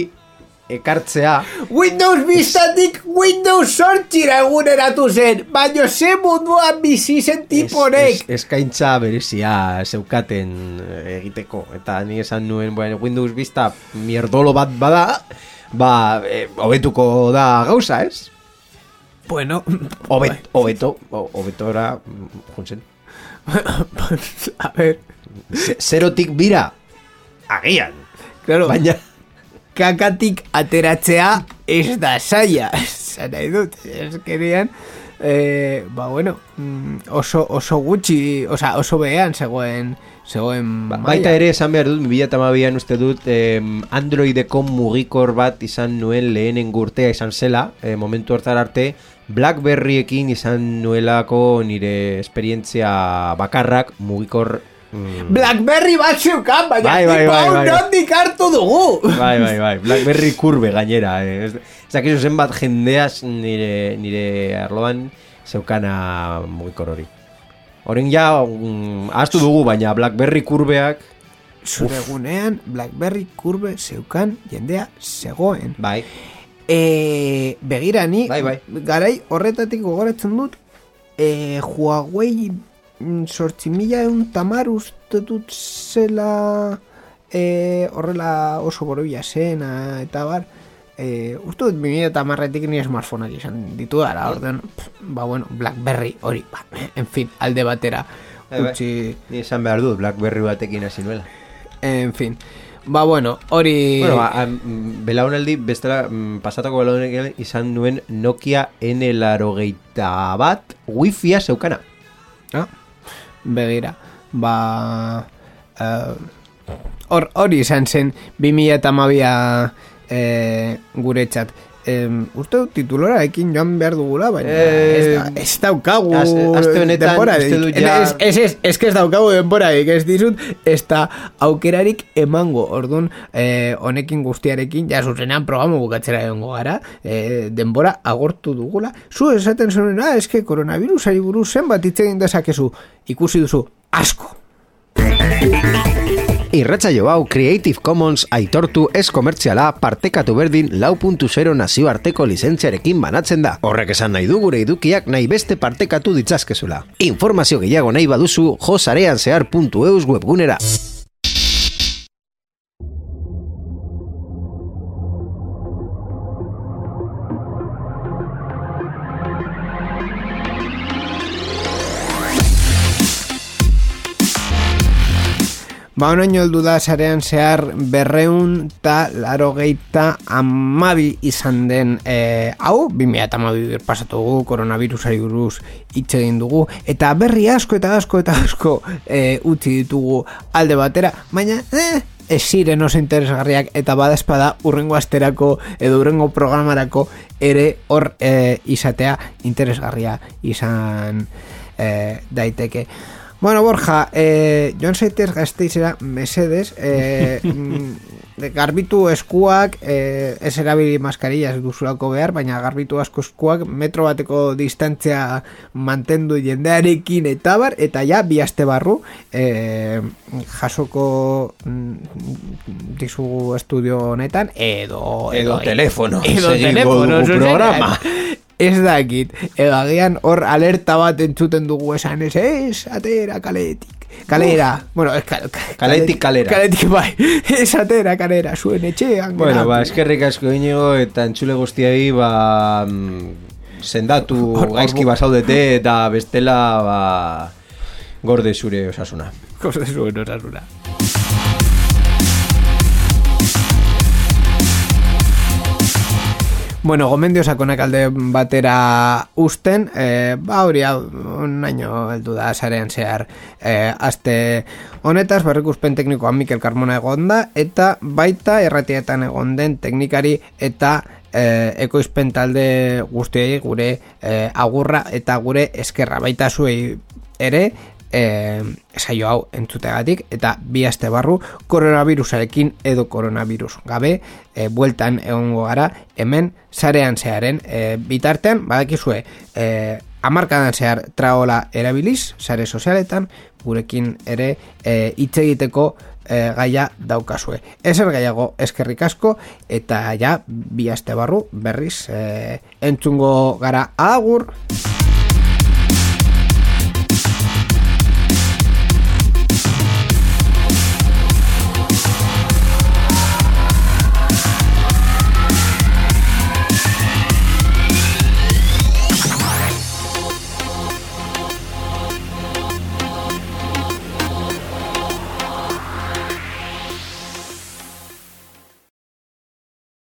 ekartzea, Windows Vistatik Windows sortxira eguneratu zen, baina ze munduan bizi zen es, tiporek. es, eskaintza berezia zeukaten eh, egiteko. Eta ni esan nuen, bueno, Windows Vista mierdolo bat bada, ba, eh, hobetuko da gauza, ez? Bueno, Hobet, hobeto, ho- hobetora, mm, juntzen. a ver, Ze- Zerotik bira, agian. claro, Baina, kakatik ateratzea ez da saia. Zan nahi dut, ez eh, ba bueno, mm, oso, oso gutxi, osa, oso behean zegoen, zegoen Ba- maila. Baita ere esan behar dut, 2008an uste dut em, Androideko mugikor bat izan nuen lehenen urtea izan zela, eh, momentu hortar arte, Blackberriekin izan nuelako nire esperientzia bakarrak mugikor... mm, Blackberry bat zeukan, baina Bai, bai, tipo bai, bai. nondik hartu dugu. Bai, bai, bai, Blackberry kurbe gainera. Eh. Ez dakizu zenbat jendeaz nire, nire arloan zeukana mugikor hori. Horen ja, mm, ahaztu dugu, baina Blackberry kurbeak, Zure egunean Blackberry kurbe zeukan jendea zegoen. bai, E, begira ni, Bai, bai. garai horretatik gogoratzen dut, e, Huawei mm, sortzi mila eun tamar uste dut zela e, horrela oso borobia zena eta bar, e, uste dut 2000 eta marretik ni smartphoneak izan ditu dara, orden, ba bueno, Blackberry hori, ba, en fin, alde batera, Bai, bai. utzi, Ni esan behar dut, Blackberry batekin hasi nuela. en fin, ba bueno, hori... Bueno, ba, am, belaunaldi, bestela, mm, pasatako belaunaldi izan nuen Nokia N-larogeita bat Wi-Fia zeukana. Ah, begira, ba... eh, Hor hori izan zen 2000 eta mabia eh, guretzat. Em, uste dut titulora ekin joan behar dugula, baina Eh, ez, da, ez daukagu aste- aste honetan denborarik. uste dut ja- Ez, ez, ez, ez ez daukagu denborarik, ez dizut, ez da aukerarik emango, orduan eh, honekin guztiarekin, ja zuzenean programa bukatzera egongo gara, eh, denbora agortu dugula. Zu esaten zuen, ah, eske koronavirusari buruz zenbat hitz egin dezakezu, ikusi duzu, asko. Irratsaio hau Creative Commons aitortu ez komertziala partekatu berdin lau puntu zero nazioarteko lizentziarekin banatzen da. Horrek esan nahi du gure edukiak nahi beste partekatu ditzazkezula. Informazio gehiago nahi baduzu josarean zehar.eus webgunera. Ba, onaino heldu da sarean zehar berreun eta laro geita amabi izan den e, hau, 2000 eta amabi pasatu dugu, koronavirusari buruz hitz egin dugu, eta berri asko eta asko eta asko e, utzi ditugu alde batera, baina, eh, ez ziren oso interesgarriak eta badazpada urrengo asterako edo urrengo programarako ere hor e, izatea interesgarria izan e, daiteke. Bueno, Borja, eh, joan zaitez gazteizera, mesedes, eh, mm, garbitu eskuak, eh, ez erabili maskarillaz duzulako behar, baina garbitu asko eskuak metro bateko distantzia mantendu jendearekin eta bar, eta ja, bi aste barru, eh, jasoko mm, dizugu estudio honetan, edo... Edo telefono, Edo telefono, dugu zuzenean. programa. Ez dakit, edo agian hor alerta bat entzuten dugu esan ez, ez, atera kaletik. Kalera, bueno, ez, ka, ka- Kaletik kalera. Kaletik bai, ez atera kalera, zuen etxean. Bueno, geratu. ba, eskerrik asko inigo eta entzule guztiai, ba, mm, sendatu gaizki basaudete eta bestela, ba, gorde zure osasuna. Cosa zuen osasuna. Bueno, gomendio sakonak alde batera usten, e, ba hori hau, naino heldu da sarean zehar e, aste honetaz, berrikuspen teknikoa Mikel Carmona egon da, eta baita erratietan egon den teknikari eta e, ekoizpen talde guztiei gure e, agurra eta gure eskerra. Baita zuei ere e, saio hau entzutegatik eta bi aste barru koronavirusarekin edo koronavirus gabe e, bueltan egongo gara hemen sarean zearen e, bitartean badakizue e, amarkadan zehar traola erabiliz sare sozialetan gurekin ere e, hitz egiteko e, gaia daukazue. Ezer gaiago eskerrik asko eta ja bi aste barru berriz e, entzungo gara agur.